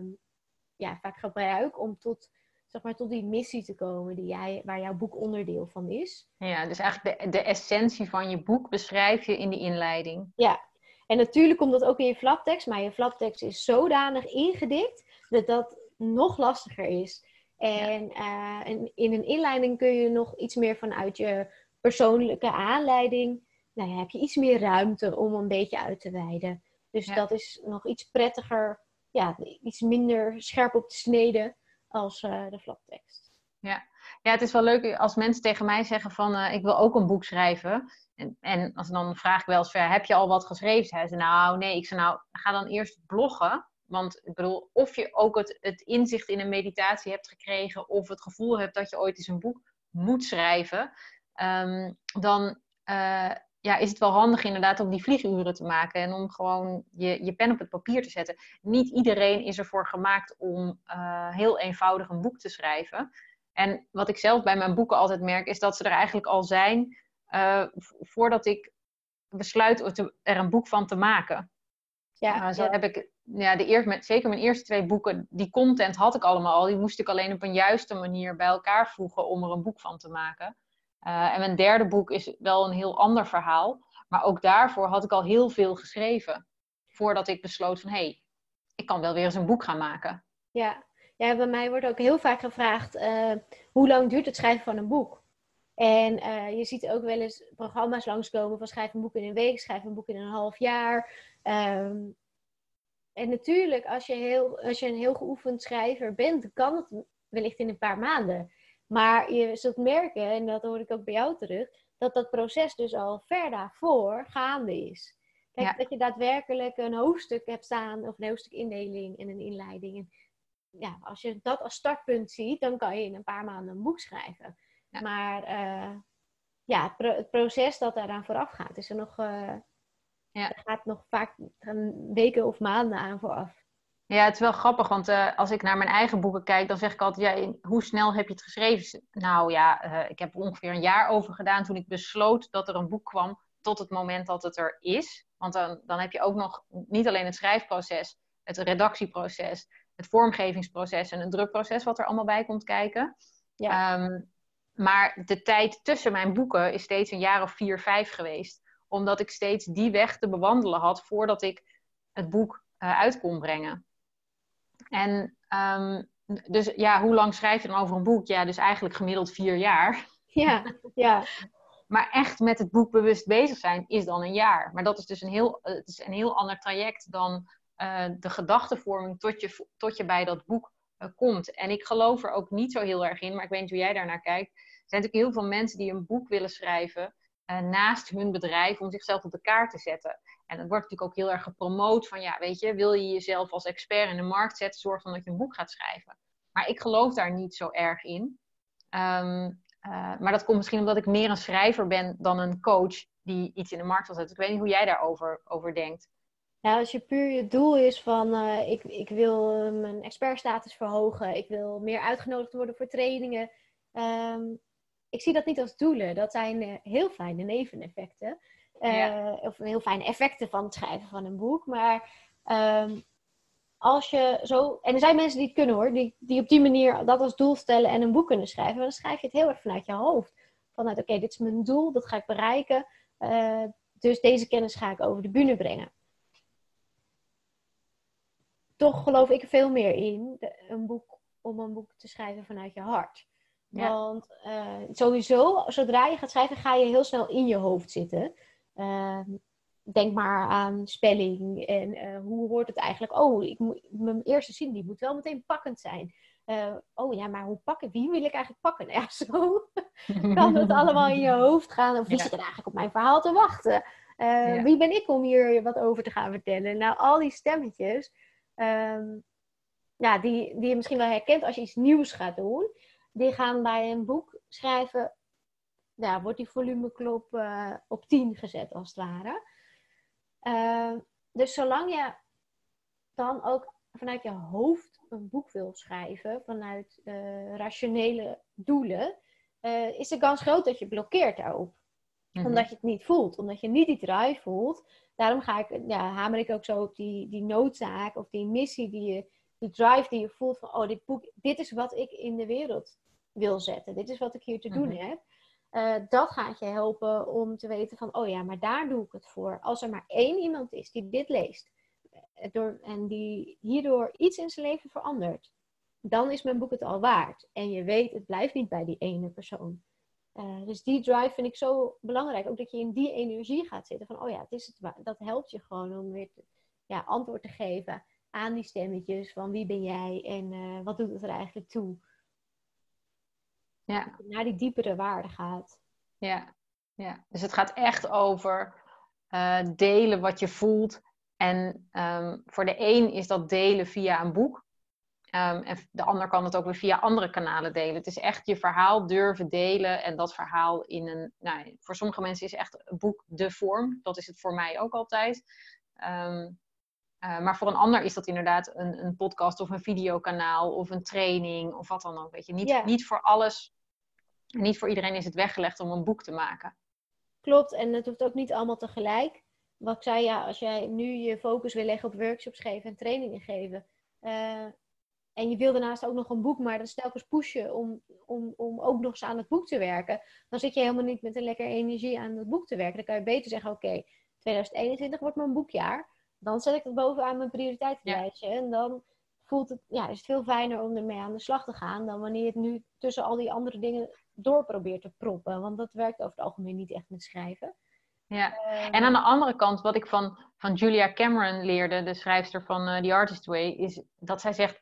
ja, vaak gebruik om tot, zeg maar, tot die missie te komen die jij, waar jouw boek onderdeel van is. Ja, dus eigenlijk de, de essentie van je boek beschrijf je in die inleiding. Ja, en natuurlijk komt dat ook in je flaptekst, maar je flaptekst is zodanig ingedikt dat dat nog lastiger is. En uh, in een inleiding kun je nog iets meer vanuit je persoonlijke aanleiding, nou ja, heb je iets meer ruimte om een beetje uit te wijden. Dus dat is nog iets prettiger, ja, iets minder scherp op de snede als uh, de flaptekst. Ja. ja, het is wel leuk als mensen tegen mij zeggen van uh, ik wil ook een boek schrijven. En, en als dan vraag ik wel eens, heb je al wat geschreven? Hij zei, nou nee, ik zei nou, ga dan eerst bloggen. Want ik bedoel, of je ook het, het inzicht in een meditatie hebt gekregen, of het gevoel hebt dat je ooit eens een boek moet schrijven, um, dan uh, ja, is het wel handig inderdaad om die vlieguren te maken en om gewoon je, je pen op het papier te zetten. Niet iedereen is ervoor gemaakt om uh, heel eenvoudig een boek te schrijven. En wat ik zelf bij mijn boeken altijd merk, is dat ze er eigenlijk al zijn uh, voordat ik besluit er een boek van te maken. Ja, uh, zo heb ik ja, de eerste, met, zeker mijn eerste twee boeken, die content had ik allemaal al. Die moest ik alleen op een juiste manier bij elkaar voegen om er een boek van te maken. Uh, en mijn derde boek is wel een heel ander verhaal. Maar ook daarvoor had ik al heel veel geschreven. Voordat ik besloot van, hé, hey, ik kan wel weer eens een boek gaan maken. Ja, ja bij mij wordt ook heel vaak gevraagd, uh, hoe lang duurt het schrijven van een boek? En uh, je ziet ook wel eens programma's langskomen van schrijf een boek in een week, schrijf een boek in een half jaar. Um, en natuurlijk, als je, heel, als je een heel geoefend schrijver bent, kan het wellicht in een paar maanden. Maar je zult merken, en dat hoor ik ook bij jou terug, dat dat proces dus al ver daarvoor gaande is. Kijk, dat je daadwerkelijk een hoofdstuk hebt staan, of een hoofdstukindeling en een inleiding. En ja, als je dat als startpunt ziet, dan kan je in een paar maanden een boek schrijven. Ja. Maar uh, ja, het, proces dat daaraan vooraf gaat, is er nog, uh, ja. er gaat nog vaak weken of maanden aan vooraf. Ja, het is wel grappig, want uh, als ik naar mijn eigen boeken kijk, dan zeg ik altijd, ja, hoe snel heb je het geschreven? Nou ja, uh, ik heb er ongeveer een jaar over gedaan toen ik besloot dat er een boek kwam tot het moment dat het er is. Want dan, dan heb je ook nog niet alleen het schrijfproces, het redactieproces, het vormgevingsproces en het drukproces wat er allemaal bij komt kijken. Ja. Um, maar de tijd tussen mijn boeken is steeds een jaar of vier, vijf geweest. Omdat ik steeds die weg te bewandelen had voordat ik het boek uh, uit kon brengen. En um, dus ja, hoe lang schrijf je dan over een boek? Ja, dus eigenlijk gemiddeld vier jaar. Ja, ja. maar echt met het boek bewust bezig zijn is dan een jaar. Maar dat is dus een heel, het is een heel ander traject dan uh, de gedachtenvorming tot je, tot je bij dat boek uh, komt. En ik geloof er ook niet zo heel erg in, maar ik weet niet hoe jij daarnaar kijkt. Er zijn natuurlijk heel veel mensen die een boek willen schrijven uh, naast hun bedrijf om zichzelf op de kaart te zetten. En dat wordt natuurlijk ook heel erg gepromoot van, ja, weet je, wil je jezelf als expert in de markt zetten, zorg dan dat je een boek gaat schrijven. Maar ik geloof daar niet zo erg in. Um, uh, maar dat komt misschien omdat ik meer een schrijver ben dan een coach die iets in de markt wil zetten. Ik weet niet hoe jij daarover over denkt. Ja, als je puur je doel is van uh, ik, ik wil uh, mijn expertstatus verhogen, ik wil meer uitgenodigd worden voor trainingen. Um, ik zie dat niet als doelen. Dat zijn heel fijne neveneffecten. Ja. Eh, of heel fijne effecten van het schrijven van een boek. Maar um, als je zo. En er zijn mensen die het kunnen hoor, die, die op die manier dat als doel stellen en een boek kunnen schrijven. Maar dan schrijf je het heel erg vanuit je hoofd. Vanuit, oké, dit is mijn doel, dat ga ik bereiken. Uh, dus deze kennis ga ik over de bühne brengen. Toch geloof ik er veel meer in de, een boek, om een boek te schrijven vanuit je hart. Ja. Want uh, sowieso, zodra je gaat schrijven, ga je heel snel in je hoofd zitten. Uh, denk maar aan spelling en uh, hoe hoort het eigenlijk? Oh, ik moet, mijn eerste zin die moet wel meteen pakkend zijn. Uh, oh ja, maar hoe pakken? Wie wil ik eigenlijk pakken? Nou ja, zo kan het allemaal in je hoofd gaan. Of wie ja. zit er eigenlijk op mijn verhaal te wachten? Uh, ja. Wie ben ik om hier wat over te gaan vertellen? Nou, al die stemmetjes, um, ja, die, die je misschien wel herkent als je iets nieuws gaat doen, die gaan bij een boek schrijven ja, wordt die volumeklop uh, op 10 gezet, als het ware. Uh, dus zolang je dan ook vanuit je hoofd een boek wil schrijven, vanuit uh, rationele doelen, is de kans groot dat je blokkeert daarop. Mhm. Omdat je het niet voelt, omdat je niet die drive voelt. Daarom ga ik, ja, hamer ik ook zo op die, die noodzaak of die missie, die, je, die drive die je voelt van, oh, dit boek, dit is wat ik in de wereld wil zetten. Dit is wat ik hier te doen mhm. heb. Uh, dat gaat je helpen om te weten van, oh ja, maar daar doe ik het voor. Als er maar één iemand is die dit leest eh, door, en die hierdoor iets in zijn leven verandert, dan is mijn boek het al waard. En je weet, het blijft niet bij die ene persoon. Uh, dus die drive vind ik zo belangrijk. Ook dat je in die energie gaat zitten. Van, oh ja, het is het, dat helpt je gewoon om weer ja, antwoord te geven aan die stemmetjes. Van wie ben jij en wat doet het er eigenlijk toe? Ja. Naar die diepere waarde gaat. Ja, ja. dus het gaat echt over uh, delen wat je voelt. En um, voor de een is dat delen via een boek. Um, en de ander kan het ook weer via andere kanalen delen. Het is echt je verhaal durven delen. En dat verhaal in een. Nou, voor sommige mensen is echt een boek de vorm. Dat is het voor mij ook altijd. Um, uh, maar voor een ander is dat inderdaad een, een podcast of een videokanaal of een training of wat dan ook. Weet je, niet, niet voor alles niet voor iedereen is het weggelegd om een boek te maken. Klopt, en het hoeft ook niet allemaal tegelijk. Wat ik zei, ja, als jij nu je focus wil leggen op workshops geven en trainingen geven. Uh, en je wil daarnaast ook nog een boek, maar dat is telkens pushen om, om, om ook nog eens aan het boek te werken. Dan zit je helemaal niet met een lekker energie aan het boek te werken. Dan kan je beter zeggen, oké, 2021 wordt mijn boekjaar. Dan zet ik dat bovenaan mijn prioriteitenlijstje. En dan voelt het, ja, is het veel fijner om ermee aan de slag te gaan dan wanneer het nu tussen al die andere dingen door probeert te proppen. Want dat werkt over het algemeen niet echt met schrijven. Ja, ehm, en aan de andere kant, wat ik van, van Julia Cameron leerde, de schrijfster van uh, The Artist Way, is dat zij zegt: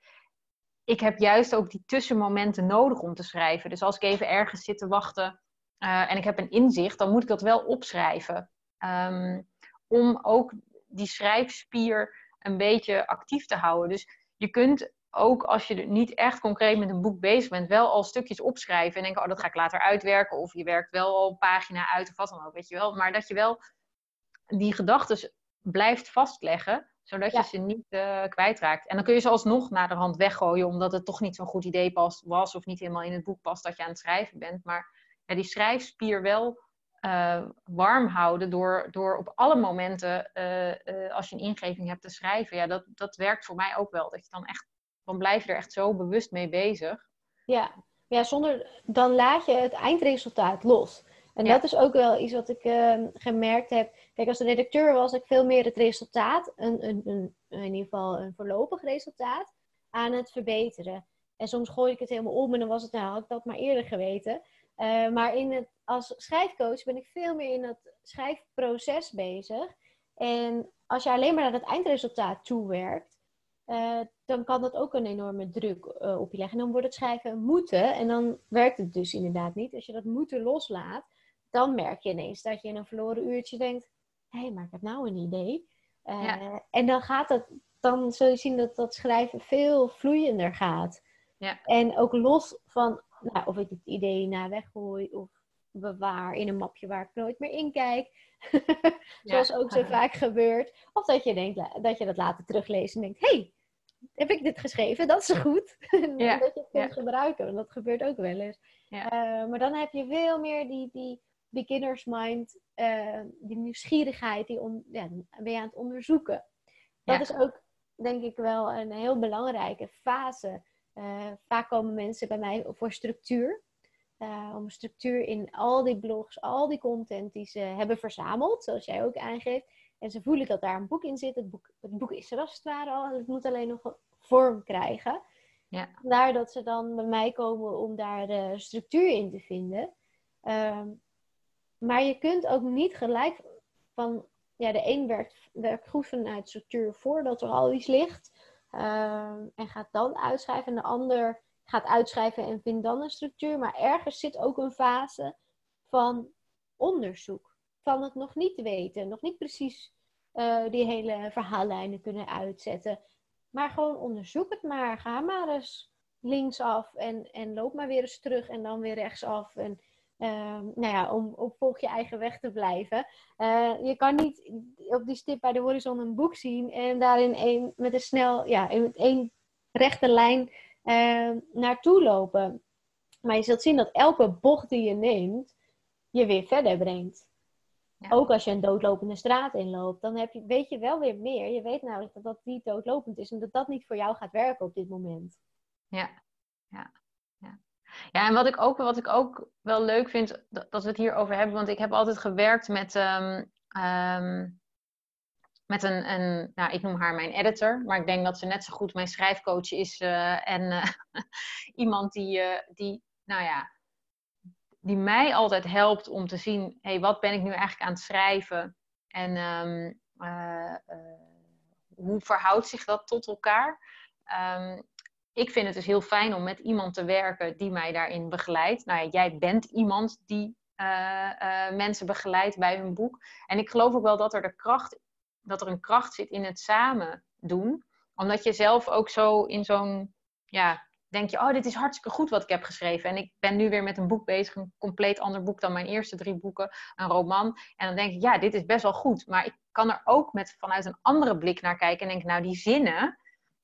Ik heb juist ook die tussenmomenten nodig om te schrijven. Dus als ik even ergens zit te wachten uh, en ik heb een inzicht, dan moet ik dat wel opschrijven. Um, om ook die schrijfspier een beetje actief te houden. Dus je kunt ook als je niet echt concreet met een boek bezig bent, wel al stukjes opschrijven en denken, oh, dat ga ik later uitwerken. Of je werkt wel al een pagina uit of wat dan ook, weet je wel. Maar dat je wel die gedachten blijft vastleggen, zodat je ze niet uh, kwijtraakt. En dan kun je ze alsnog naar de hand weggooien, omdat het toch niet zo'n goed idee past, was of niet helemaal in het boek past dat je aan het schrijven bent. Maar ja, die schrijfspier wel uh, warm houden door, door op alle momenten, uh, als je een ingeving hebt te schrijven, ja, dat, dat werkt voor mij ook wel. Dat je dan echt dan blijf je er echt zo bewust mee bezig. Ja, ja zonder, dan laat je het eindresultaat los. En dat is ook wel iets wat ik ehm, gemerkt heb. Kijk, als redacteur was ik veel meer het resultaat, een, een, een, in ieder geval een voorlopig resultaat, aan het verbeteren. En soms gooi ik het helemaal om en dan was het, nou had ik dat maar eerder geweten. Uh, maar in het, als schrijfcoach ben ik veel meer in het schrijfproces bezig. En als je alleen maar naar het eindresultaat toewerkt, uh, dan kan dat ook een enorme druk uh, op je leggen. En dan wordt het schrijven moeten en dan werkt het dus inderdaad niet. Als je dat moeten loslaat, dan merk je ineens dat je in een verloren uurtje denkt: hé, hey, maar ik heb nou een idee. Uh, En dan gaat het, dan zul je zien dat dat schrijven veel vloeiender gaat. Ja. En ook los van nou, of ik het idee na weggooi of bewaar in een mapje waar ik nooit meer in kijk. Zoals ook zo vaak gebeurt. Of dat je denkt dat je dat later terugleest en denkt: hé, hey, heb ik dit geschreven? Dat is goed. Ja. dat je het kunt gebruiken, want dat gebeurt ook wel eens. Ja. Uh, maar dan heb je veel meer die, die beginners mind, uh, die nieuwsgierigheid, die on, ja, ben je aan het onderzoeken. Dat is ook, denk ik, wel een heel belangrijke fase. Uh, vaak komen mensen bij mij voor structuur. om structuur in al die blogs, al die content die ze hebben verzameld, zoals jij ook aangeeft. En ze voelen dat daar een boek in zit. Het boek, het boek is er als het ware al. Het moet alleen nog vorm krijgen. Ja. Vandaar dat ze dan bij mij komen om daar de structuur in te vinden. Ehm, maar je kunt ook niet gelijk van... Ja, de een werkt, werkt goed vanuit structuur voordat er al iets ligt. Ehm, en gaat dan uitschrijven. En de ander gaat uitschrijven en vindt dan een structuur. Maar ergens zit ook een fase van onderzoek van het nog niet weten, nog niet precies uh, die hele verhaallijnen kunnen uitzetten. Maar gewoon onderzoek het maar. Ga maar eens linksaf en, en loop maar weer eens terug en dan weer rechtsaf. En Ehm, nou ja, om op volg je eigen weg te blijven. Eh, je kan niet op die stip bij de horizon een boek zien en daarin een, met een snel, ja, één rechte lijn uh, naartoe lopen. Maar je zult zien dat elke bocht die je neemt, je weer verder brengt. Ook als je een doodlopende straat inloopt, dan heb je, weet je wel weer meer. Je weet namelijk dat dat niet doodlopend is en dat dat niet voor jou gaat werken op dit moment. Ja, ja. ja. Ja, en wat ik ook, wat ik ook wel leuk vind, dat, dat we het hierover hebben, want ik heb altijd gewerkt met, um, um, met een, een, nou, ik noem haar mijn editor, maar ik denk dat ze net zo goed mijn schrijfcoach is uh, en uh, iemand die, uh, die, nou ja, die mij altijd helpt om te zien, hé, hey, wat ben ik nu eigenlijk aan het schrijven en um, hoe verhoudt zich dat tot elkaar? ik vind het dus heel fijn om met iemand te werken die mij daarin begeleidt. Nou ja, jij bent iemand die uh, mensen begeleidt bij hun boek. En ik geloof ook wel dat er, de kracht, dat er een kracht zit in het samen doen. Omdat je zelf ook zo in zo'n, ja, denk je, oh, dit is hartstikke goed wat ik heb geschreven. En ik ben nu weer met een boek bezig, een compleet ander boek dan mijn eerste drie boeken, een roman. En dan denk ik, ja, dit is best wel goed. Maar ik kan er ook met, vanuit een andere blik naar kijken en denk, nou, die zinnen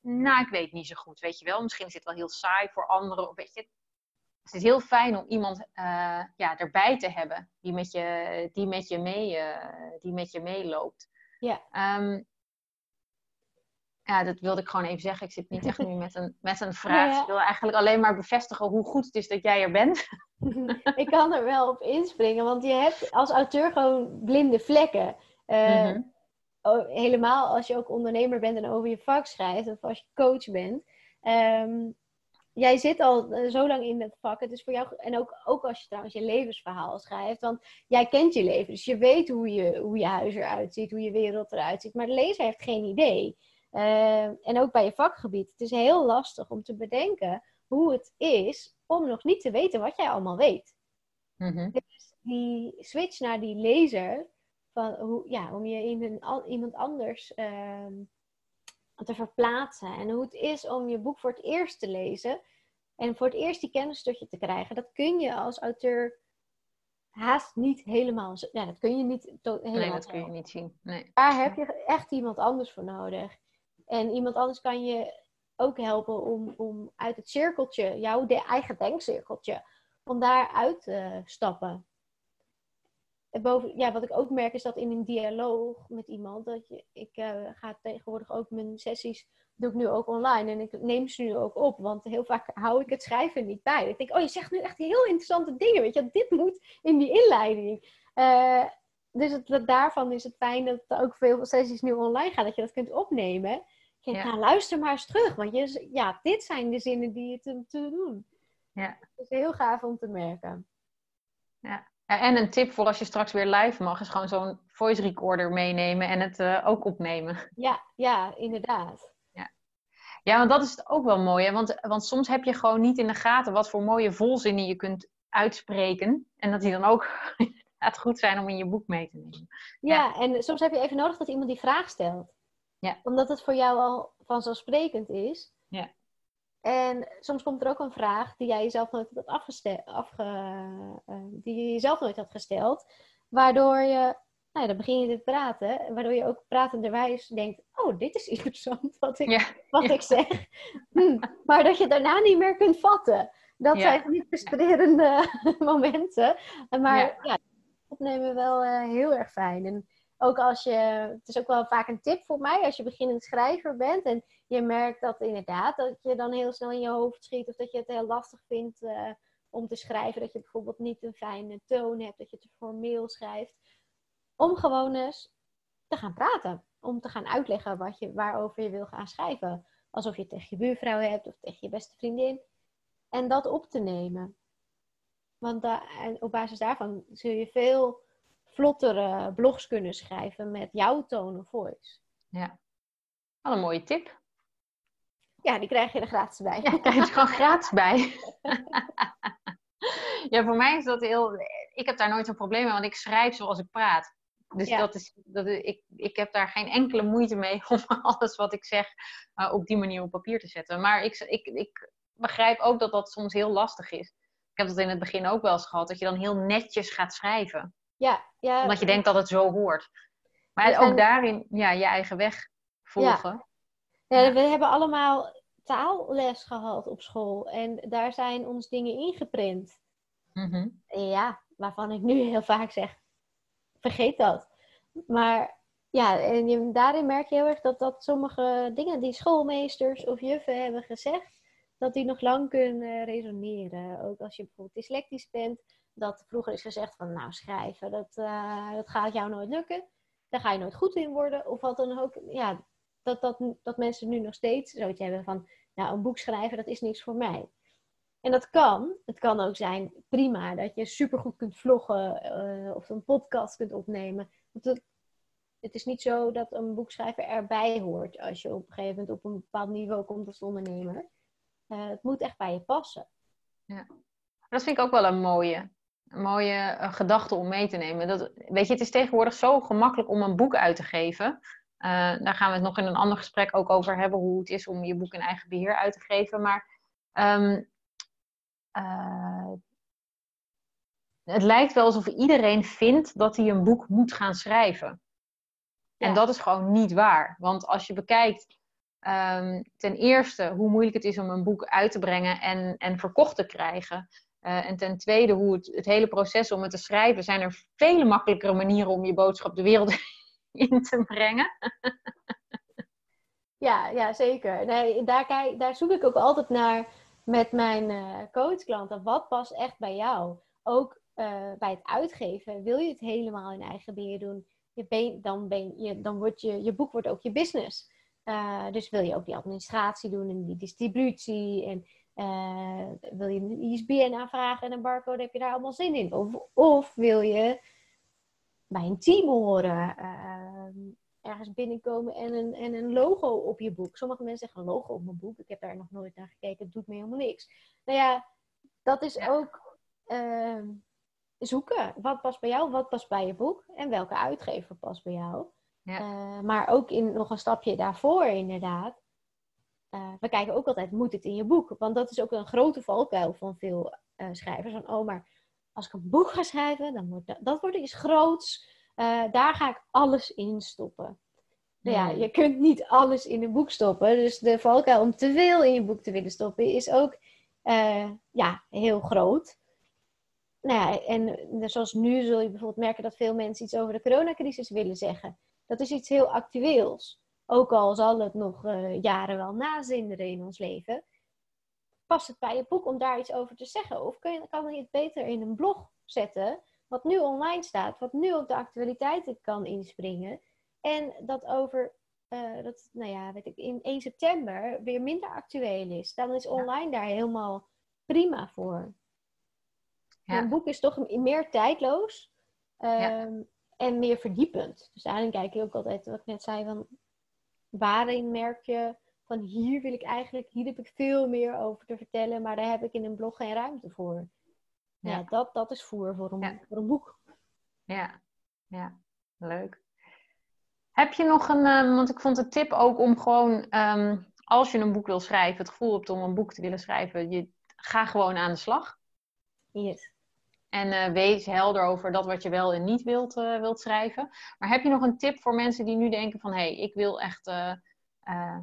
nou, ik weet niet zo goed, weet je wel. Misschien is het wel heel saai voor anderen. Of weet je, het is heel fijn om iemand uh, ja, erbij te hebben die met je, die met je, mee, uh, die met je meeloopt. Ja. Um, ja, dat wilde ik gewoon even zeggen. Ik zit niet echt nu met een, met een vraag. Ja. Ik wil eigenlijk alleen maar bevestigen hoe goed het is dat jij er bent. ik kan er wel op inspringen, want je hebt als auteur gewoon blinde vlekken. Uh, mm -hmm helemaal als je ook ondernemer bent en over je vak schrijft, of als je coach bent. Um, jij zit al uh, zo lang in het vak. Het is voor jou, en ook, ook als je trouwens je levensverhaal schrijft, want jij kent je leven. Dus je weet hoe je, hoe je huis eruit ziet, hoe je wereld eruit ziet. Maar de lezer heeft geen idee. Uh, en ook bij je vakgebied. Het is heel lastig om te bedenken hoe het is om nog niet te weten wat jij allemaal weet. Mm -hmm. Dus die switch naar die lezer, van hoe, ja, om je in een, iemand anders uh, te verplaatsen. En hoe het is om je boek voor het eerst te lezen. En voor het eerst die kennis tot je te krijgen. Dat kun je als auteur haast niet helemaal. Ja, dat kun je niet helemaal. Nee, dat kun je niet zien. Nee. Daar heb je echt iemand anders voor nodig. En iemand anders kan je ook helpen om, om uit het cirkeltje, jouw eigen denkcirkeltje, om daar uit te stappen boven, ja, wat ik ook merk is dat in een dialoog met iemand, dat je, ik uh, ga tegenwoordig ook mijn sessies, doe ik nu ook online en ik neem ze nu ook op, want heel vaak hou ik het schrijven niet bij. Ik denk, oh je zegt nu echt heel interessante dingen, weet je, dit moet in die inleiding. Uh, dus het, daarvan is het fijn dat er ook veel sessies nu online gaan, dat je dat kunt opnemen. Je ja. nou, luister maar eens terug, want je, ja, dit zijn de zinnen die je te, te doen. Ja. Het is heel gaaf om te merken. Ja. En een tip voor als je straks weer live mag, is gewoon zo'n voice recorder meenemen en het uh, ook opnemen. Ja, ja, inderdaad. Ja. ja, want dat is het ook wel mooi. Hè? Want, want soms heb je gewoon niet in de gaten wat voor mooie volzinnen je kunt uitspreken. En dat die dan ook het goed zijn om in je boek mee te nemen. Ja, ja, en soms heb je even nodig dat iemand die vraag stelt. Ja. Omdat het voor jou al vanzelfsprekend is. Ja. En soms komt er ook een vraag die jij jezelf nooit had afgesteld, afge, uh, die je jezelf nooit had gesteld, waardoor je, nou ja, dan begin je te praten, waardoor je ook pratenderwijs denkt, oh, dit is interessant wat ik, ja. wat ja. ik zeg. Hm. Maar dat je daarna niet meer kunt vatten. Dat zijn die frustrerende momenten. Maar ja, opnemen wel uh, heel erg fijn. En ook als je, het is ook wel vaak een tip voor mij, als je beginnend schrijver bent en je merkt dat inderdaad, dat je dan heel snel in je hoofd schiet of dat je het heel lastig vindt uh, om te schrijven, dat je bijvoorbeeld niet een fijne toon hebt, dat je te formeel schrijft, om gewoon eens te gaan praten, om te gaan uitleggen wat je, waarover je wil gaan schrijven. Alsof je het tegen je buurvrouw hebt of tegen je beste vriendin. En dat op te nemen. Want da en op basis daarvan zul je veel vlottere blogs kunnen schrijven met jouw tone of voice. Ja, wat een mooie tip. Ja, die krijg je er gratis bij. Ja, krijg je er gewoon gratis bij. ja, voor mij is dat heel... Ik heb daar nooit een probleem mee, want ik schrijf zoals ik praat. Dus ja. dat is, dat is, ik, ik heb daar geen enkele moeite mee om alles wat ik zeg uh, op die manier op papier te zetten. Maar ik, ik, ik begrijp ook dat dat soms heel lastig is. Ik heb dat in het begin ook wel eens gehad, dat je dan heel netjes gaat schrijven. Ja, ja. Omdat je denkt dat het zo hoort. Maar ook daarin ja, je eigen weg volgen. Ja. ja. we hebben allemaal taalles gehad op school. En daar zijn ons dingen ingeprint. Mm Ja, waarvan ik nu heel vaak zeg, vergeet dat. Maar ja, en je, daarin merk je heel erg dat, dat sommige dingen die schoolmeesters of juffen hebben gezegd, dat die nog lang kunnen resoneren. Ook als je bijvoorbeeld dyslectisch bent, dat vroeger is gezegd van nou schrijven, dat, uh, dat gaat jou nooit lukken. Daar ga je nooit goed in worden. Of wat dan ook. Ja, dat, dat, dat mensen nu nog steeds zoiets hebben van nou een boek schrijven, dat is niks voor mij. En dat kan. Het kan ook zijn prima dat je supergoed kunt vloggen uh, of een podcast kunt opnemen. het, het is niet zo dat een boekschrijver erbij hoort als je op een gegeven moment op een bepaald niveau komt als ondernemer. Uh, het moet echt bij je passen. Ja. Dat vind ik ook wel een mooie, een mooie uh, gedachte om mee te nemen. Dat, weet je, het is tegenwoordig zo gemakkelijk om een boek uit te geven. daar gaan we het nog in een ander gesprek ook over hebben, hoe het is om je boek in eigen beheer uit te geven. Maar um, uh, het lijkt wel alsof iedereen vindt dat hij een boek moet gaan schrijven. En dat is gewoon niet waar. Want als je bekijkt, um, ten eerste hoe moeilijk het is om een boek uit te brengen en, en verkocht te krijgen. Uh, en ten tweede, hoe het, het hele proces om het te schrijven, zijn er vele makkelijkere manieren om je boodschap de wereld in te brengen. ja, ja, zeker. Nee, daar, daar zoek ik ook altijd naar met mijn uh, coachklanten. Wat past echt bij jou? Ook uh, bij het uitgeven. Wil je het helemaal in eigen beheer doen? Je ben, dan, ben je, dan wordt je, je boek wordt ook je business. Uh, dus wil je ook die administratie doen en die distributie. En wil je een ISBN aanvragen en een barcode, heb je daar allemaal zin in? Of, of wil je bij een team horen? ergens binnenkomen en een, en een logo op je boek. Sommige mensen zeggen een logo op mijn boek. Ik heb daar nog nooit naar gekeken. Het doet me helemaal niks. Nou ja, dat is ook uh, zoeken. Wat past bij jou? Wat past bij je boek? En welke uitgever past bij jou? Ja. Uh, maar ook in nog een stapje daarvoor inderdaad. Uh, we kijken ook altijd, moet het in je boek? Want dat is ook een grote valkuil van veel uh, schrijvers. Van, oh, maar als ik een boek ga schrijven, dan wordt dat, dat wordt iets groots. Daar ga ik alles in stoppen. Nou ja, je kunt niet alles in een boek stoppen. Dus de valkuil om te veel in je boek te willen stoppen is ook uh, ja, heel groot. Nou ja, en zoals nu zul je bijvoorbeeld merken dat veel mensen iets over de coronacrisis willen zeggen. Dat is iets heel actueels. Ook al zal het nog uh, jaren wel nazinderen in ons leven. Past het bij je boek om daar iets over te zeggen? Of kun je, kan je het beter in een blog zetten wat nu online staat, wat nu op de actualiteiten kan inspringen. En dat over, uh, dat, nou ja, weet ik, in 1 september weer minder actueel is. Dan is online daar helemaal prima voor. Ja. Een boek is toch meer tijdloos um, en meer verdiepend. Dus daarin kijk je ook altijd, wat ik net zei, van waarin merk je van hier wil ik eigenlijk, hier heb ik veel meer over te vertellen, maar daar heb ik in een blog geen ruimte voor ja. dat, dat is voer voor een, voor een boek. Ja, ja, leuk. Heb je nog een, um, want ik vond de tip ook om gewoon, um, als je een boek wil schrijven, het gevoel hebt om een boek te willen schrijven, je, ga gewoon aan de slag. Yes. En uh, wees helder over dat wat je wel en niet wilt, uh, wilt schrijven. Maar heb je nog een tip voor mensen die nu denken van, hé, hey, ik wil echt, uh,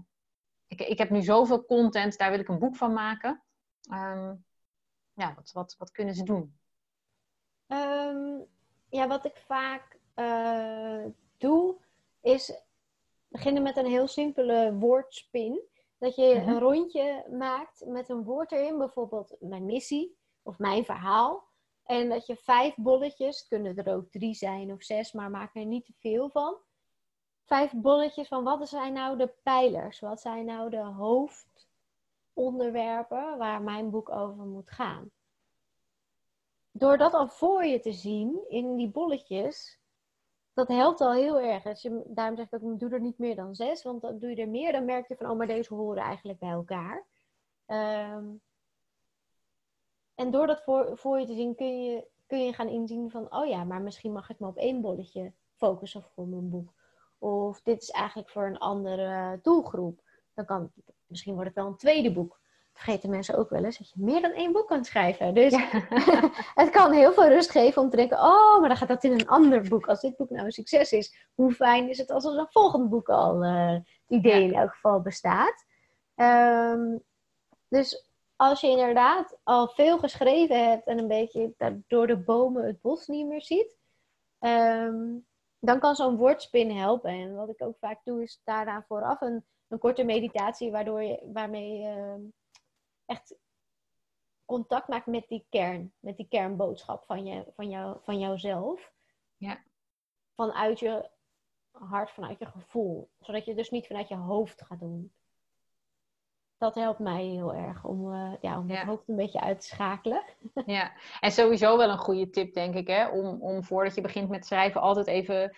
ik, ik heb nu zoveel content, daar wil ik een boek van maken. Um, ja, wat, wat, wat kunnen ze doen? Um, ja, wat ik vaak doe, is beginnen met een heel simpele woordspin. Dat je -hmm. een rondje maakt met een woord erin, bijvoorbeeld mijn missie of mijn verhaal. En dat je vijf bolletjes, het kunnen er ook drie zijn of zes, maar maak er niet te veel van. Vijf bolletjes van wat zijn nou de pijlers? Wat zijn nou de hoofd onderwerpen waar mijn boek over moet gaan. Door dat al voor je te zien in die bolletjes, dat helpt al heel erg. Als je, daarom zeg ik ook, doe er niet meer dan zes, want dan doe je er meer, dan merk je van, oh, maar deze horen eigenlijk bij elkaar. Um, en door dat voor, voor je te zien, kun je, kun je gaan inzien van, oh ja, maar misschien mag ik me op één bolletje focussen voor mijn boek. Of dit is eigenlijk voor een andere doelgroep. Dan kan misschien wordt het wel een tweede boek. vergeten mensen ook wel eens dat je meer dan één boek kan schrijven. Dus het kan heel veel rust geven om te denken: oh, maar dan gaat dat in een ander boek. Als dit boek nou een succes is, hoe fijn is het als er een volgend boek al uh, het idee in elk geval bestaat. Ehm, dus als je inderdaad al veel geschreven hebt en een beetje door de bomen het bos niet meer ziet, ehm, dan kan zo'n woordspin helpen. En wat ik ook vaak doe, is daarna vooraf een, een korte meditatie, waardoor je, waarmee je ehm, echt contact maakt met die kern, met die kernboodschap van, je, van, jou, van jouzelf. Ja. Vanuit je hart, vanuit je gevoel. Zodat je dus niet vanuit je hoofd gaat doen dat helpt mij heel erg om, uh, ja, om het hoofd een beetje uit te schakelen. Ja, en sowieso wel een goede tip, denk ik, hè? Om, om voordat je begint met schrijven altijd even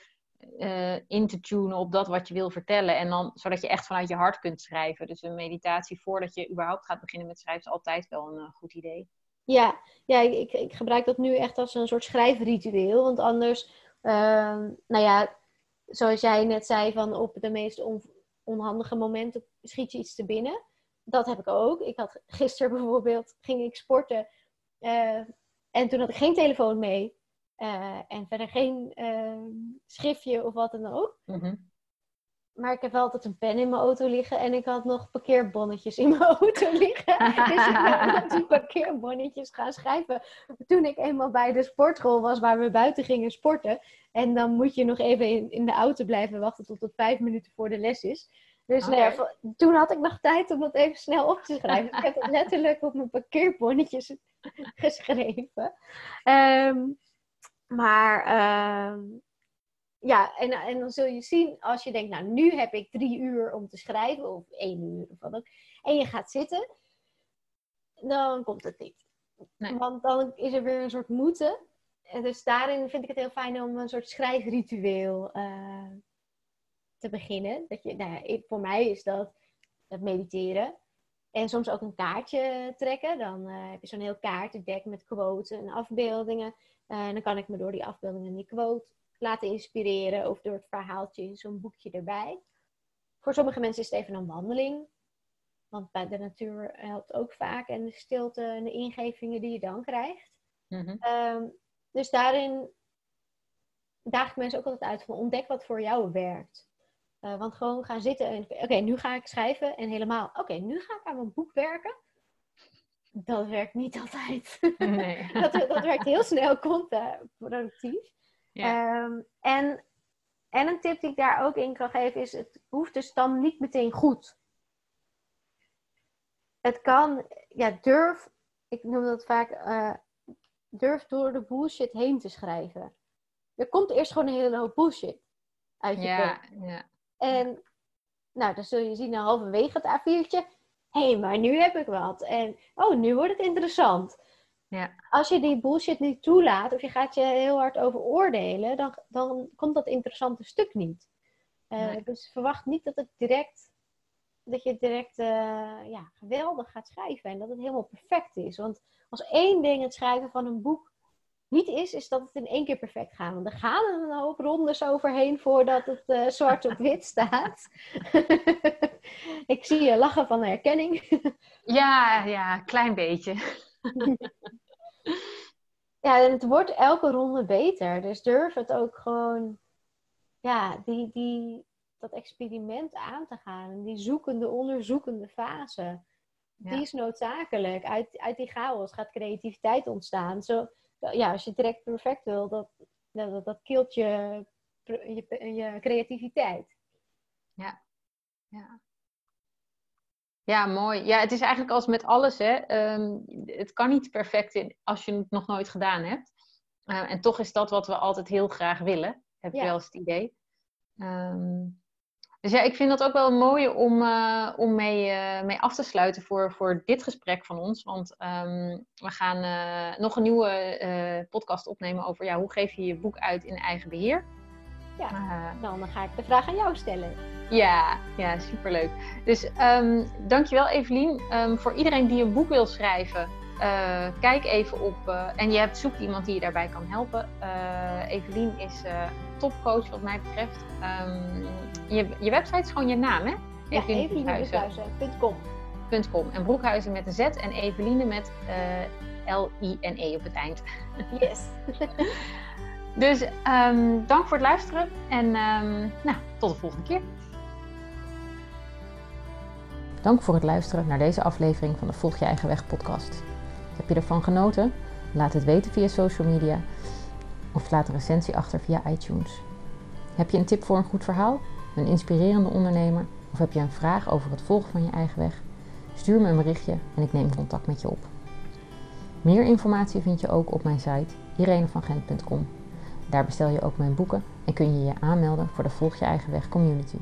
uh, in te tunen op dat wat je wil vertellen. En dan, zodat je echt vanuit je hart kunt schrijven. Dus een meditatie voordat je überhaupt gaat beginnen met schrijven is altijd wel een uh, goed idee. Ja, ja ik, ik gebruik dat nu echt als een soort schrijfritueel. Want anders, ehm, nou ja, zoals jij net zei, van op de meest on, onhandige momenten schiet je iets te binnen dat heb ik ook. Ik had gisteren bijvoorbeeld, ging ik sporten. Uh, en toen had ik geen telefoon mee. Uh, en verder geen uh, schriftje of wat dan ook. Mm Maar ik heb wel altijd een pen in mijn auto liggen. En ik had nog parkeerbonnetjes in mijn auto liggen. dus ik ben die parkeerbonnetjes gaan schrijven. Toen ik eenmaal bij de sportschool was waar we buiten gingen sporten. En dan moet je nog even in, in de auto blijven wachten tot het vijf minuten voor de les is. Dus okay. nou ja, toen had ik nog tijd om dat even snel op te schrijven. ik heb het letterlijk op mijn parkeerbonnetjes geschreven. Um, maar um, ja, en, en dan zul je zien als je denkt, nou nu heb ik drie uur om te schrijven, of één uur of wat ook. En je gaat zitten, dan komt het niet. Nee. Want dan is er weer een soort moeten. En dus daarin vind ik het heel fijn om een soort schrijfritueel uh, te beginnen. Dat je, nou ja, voor mij is dat het mediteren. En soms ook een kaartje trekken. Dan uh, heb je zo'n heel kaartendek met quotes en afbeeldingen. Uh, en dan kan ik me door die afbeeldingen en die quote laten inspireren. Of door het verhaaltje in zo'n boekje erbij. Voor sommige mensen is het even een wandeling. Want bij de natuur helpt ook vaak. En de stilte en de ingevingen die je dan krijgt. Mm -hmm. um, dus daarin daag ik mensen ook altijd uit van ontdek wat voor jou werkt. Uh, want gewoon gaan zitten en oké, nu ga ik schrijven en helemaal, oké, nu ga ik aan mijn boek werken. Dat werkt niet altijd. Nee. dat, dat werkt heel snel contraproductief. Ja. Um, en, en een tip die ik daar ook in kan geven is, het hoeft dus dan niet meteen goed. Het kan, ja, durf, ik noem dat vaak, uh, durf door de bullshit heen te schrijven. Er komt eerst gewoon een hele hoop bullshit uit je ja, Ja. En nou, dan zul je zien halverwege het A4'tje. Hé, hey, maar nu heb ik wat. En oh, nu wordt het interessant. Ja. Als je die bullshit niet toelaat of je gaat je heel hard over oordelen, dan, dan komt dat interessante stuk niet. Uh, nee. Dus verwacht niet dat het direct dat je direct uh, ja, geweldig gaat schrijven en dat het helemaal perfect is. Want als één ding het schrijven van een boek niet is, is dat het in één keer perfect gaat. Want er gaan er een hoop rondes overheen voordat het uh, zwart op wit staat. ik zie je lachen van herkenning. ja, ja, klein beetje. ja, en het wordt elke ronde beter. Dus durf het ook gewoon, ja, die, die, dat experiment aan te gaan. Die zoekende, onderzoekende fase. Ja. Die is noodzakelijk. Uit, uit die chaos gaat creativiteit ontstaan. Zo, ja, als je direct perfect wil, dat, dat, dat kilt je, je, je creativiteit. Ja, ja. Ja, mooi. Ja, het is eigenlijk als met alles, hè. Um, het kan niet perfect als je het nog nooit gedaan hebt. Uh, en toch is dat wat we altijd heel graag willen. Heb je ja. wel eens het idee. Um, dus ja, ik vind dat ook wel een mooie om, uh, om mee, uh, mee af te sluiten voor, voor dit gesprek van ons. Want um, we gaan uh, nog een nieuwe podcast opnemen over ja, hoe geef je je boek uit in eigen beheer. Ja, dan ga ik de vraag aan jou stellen. Ja, ja superleuk. Dus um, dankjewel Evelien. Um, voor iedereen die een boek wil schrijven, uh, kijk even op. Uh, en je hebt zoekt iemand die je daarbij kan helpen. Uh, Evelien is topcoach wat mij betreft. Um, je, je website is gewoon je naam, hè? Ja. En broekhuizen met een Z en Eveline met uh, L-I-N-E op het eind. Yes. dus um, dank voor het luisteren en um, nou, tot de volgende keer. Dank voor het luisteren naar deze aflevering van de Volg je eigen weg podcast. Heb je ervan genoten? Laat het weten via social media of laat een recensie achter via iTunes. Heb je een tip voor een goed verhaal, een inspirerende ondernemer of heb je een vraag over het volgen van je eigen weg? Stuur me een berichtje en ik neem contact met je op. Meer informatie vind je ook op mijn site irenevangent.com. Daar bestel je ook mijn boeken en kun je je aanmelden voor de Volg je eigen weg community.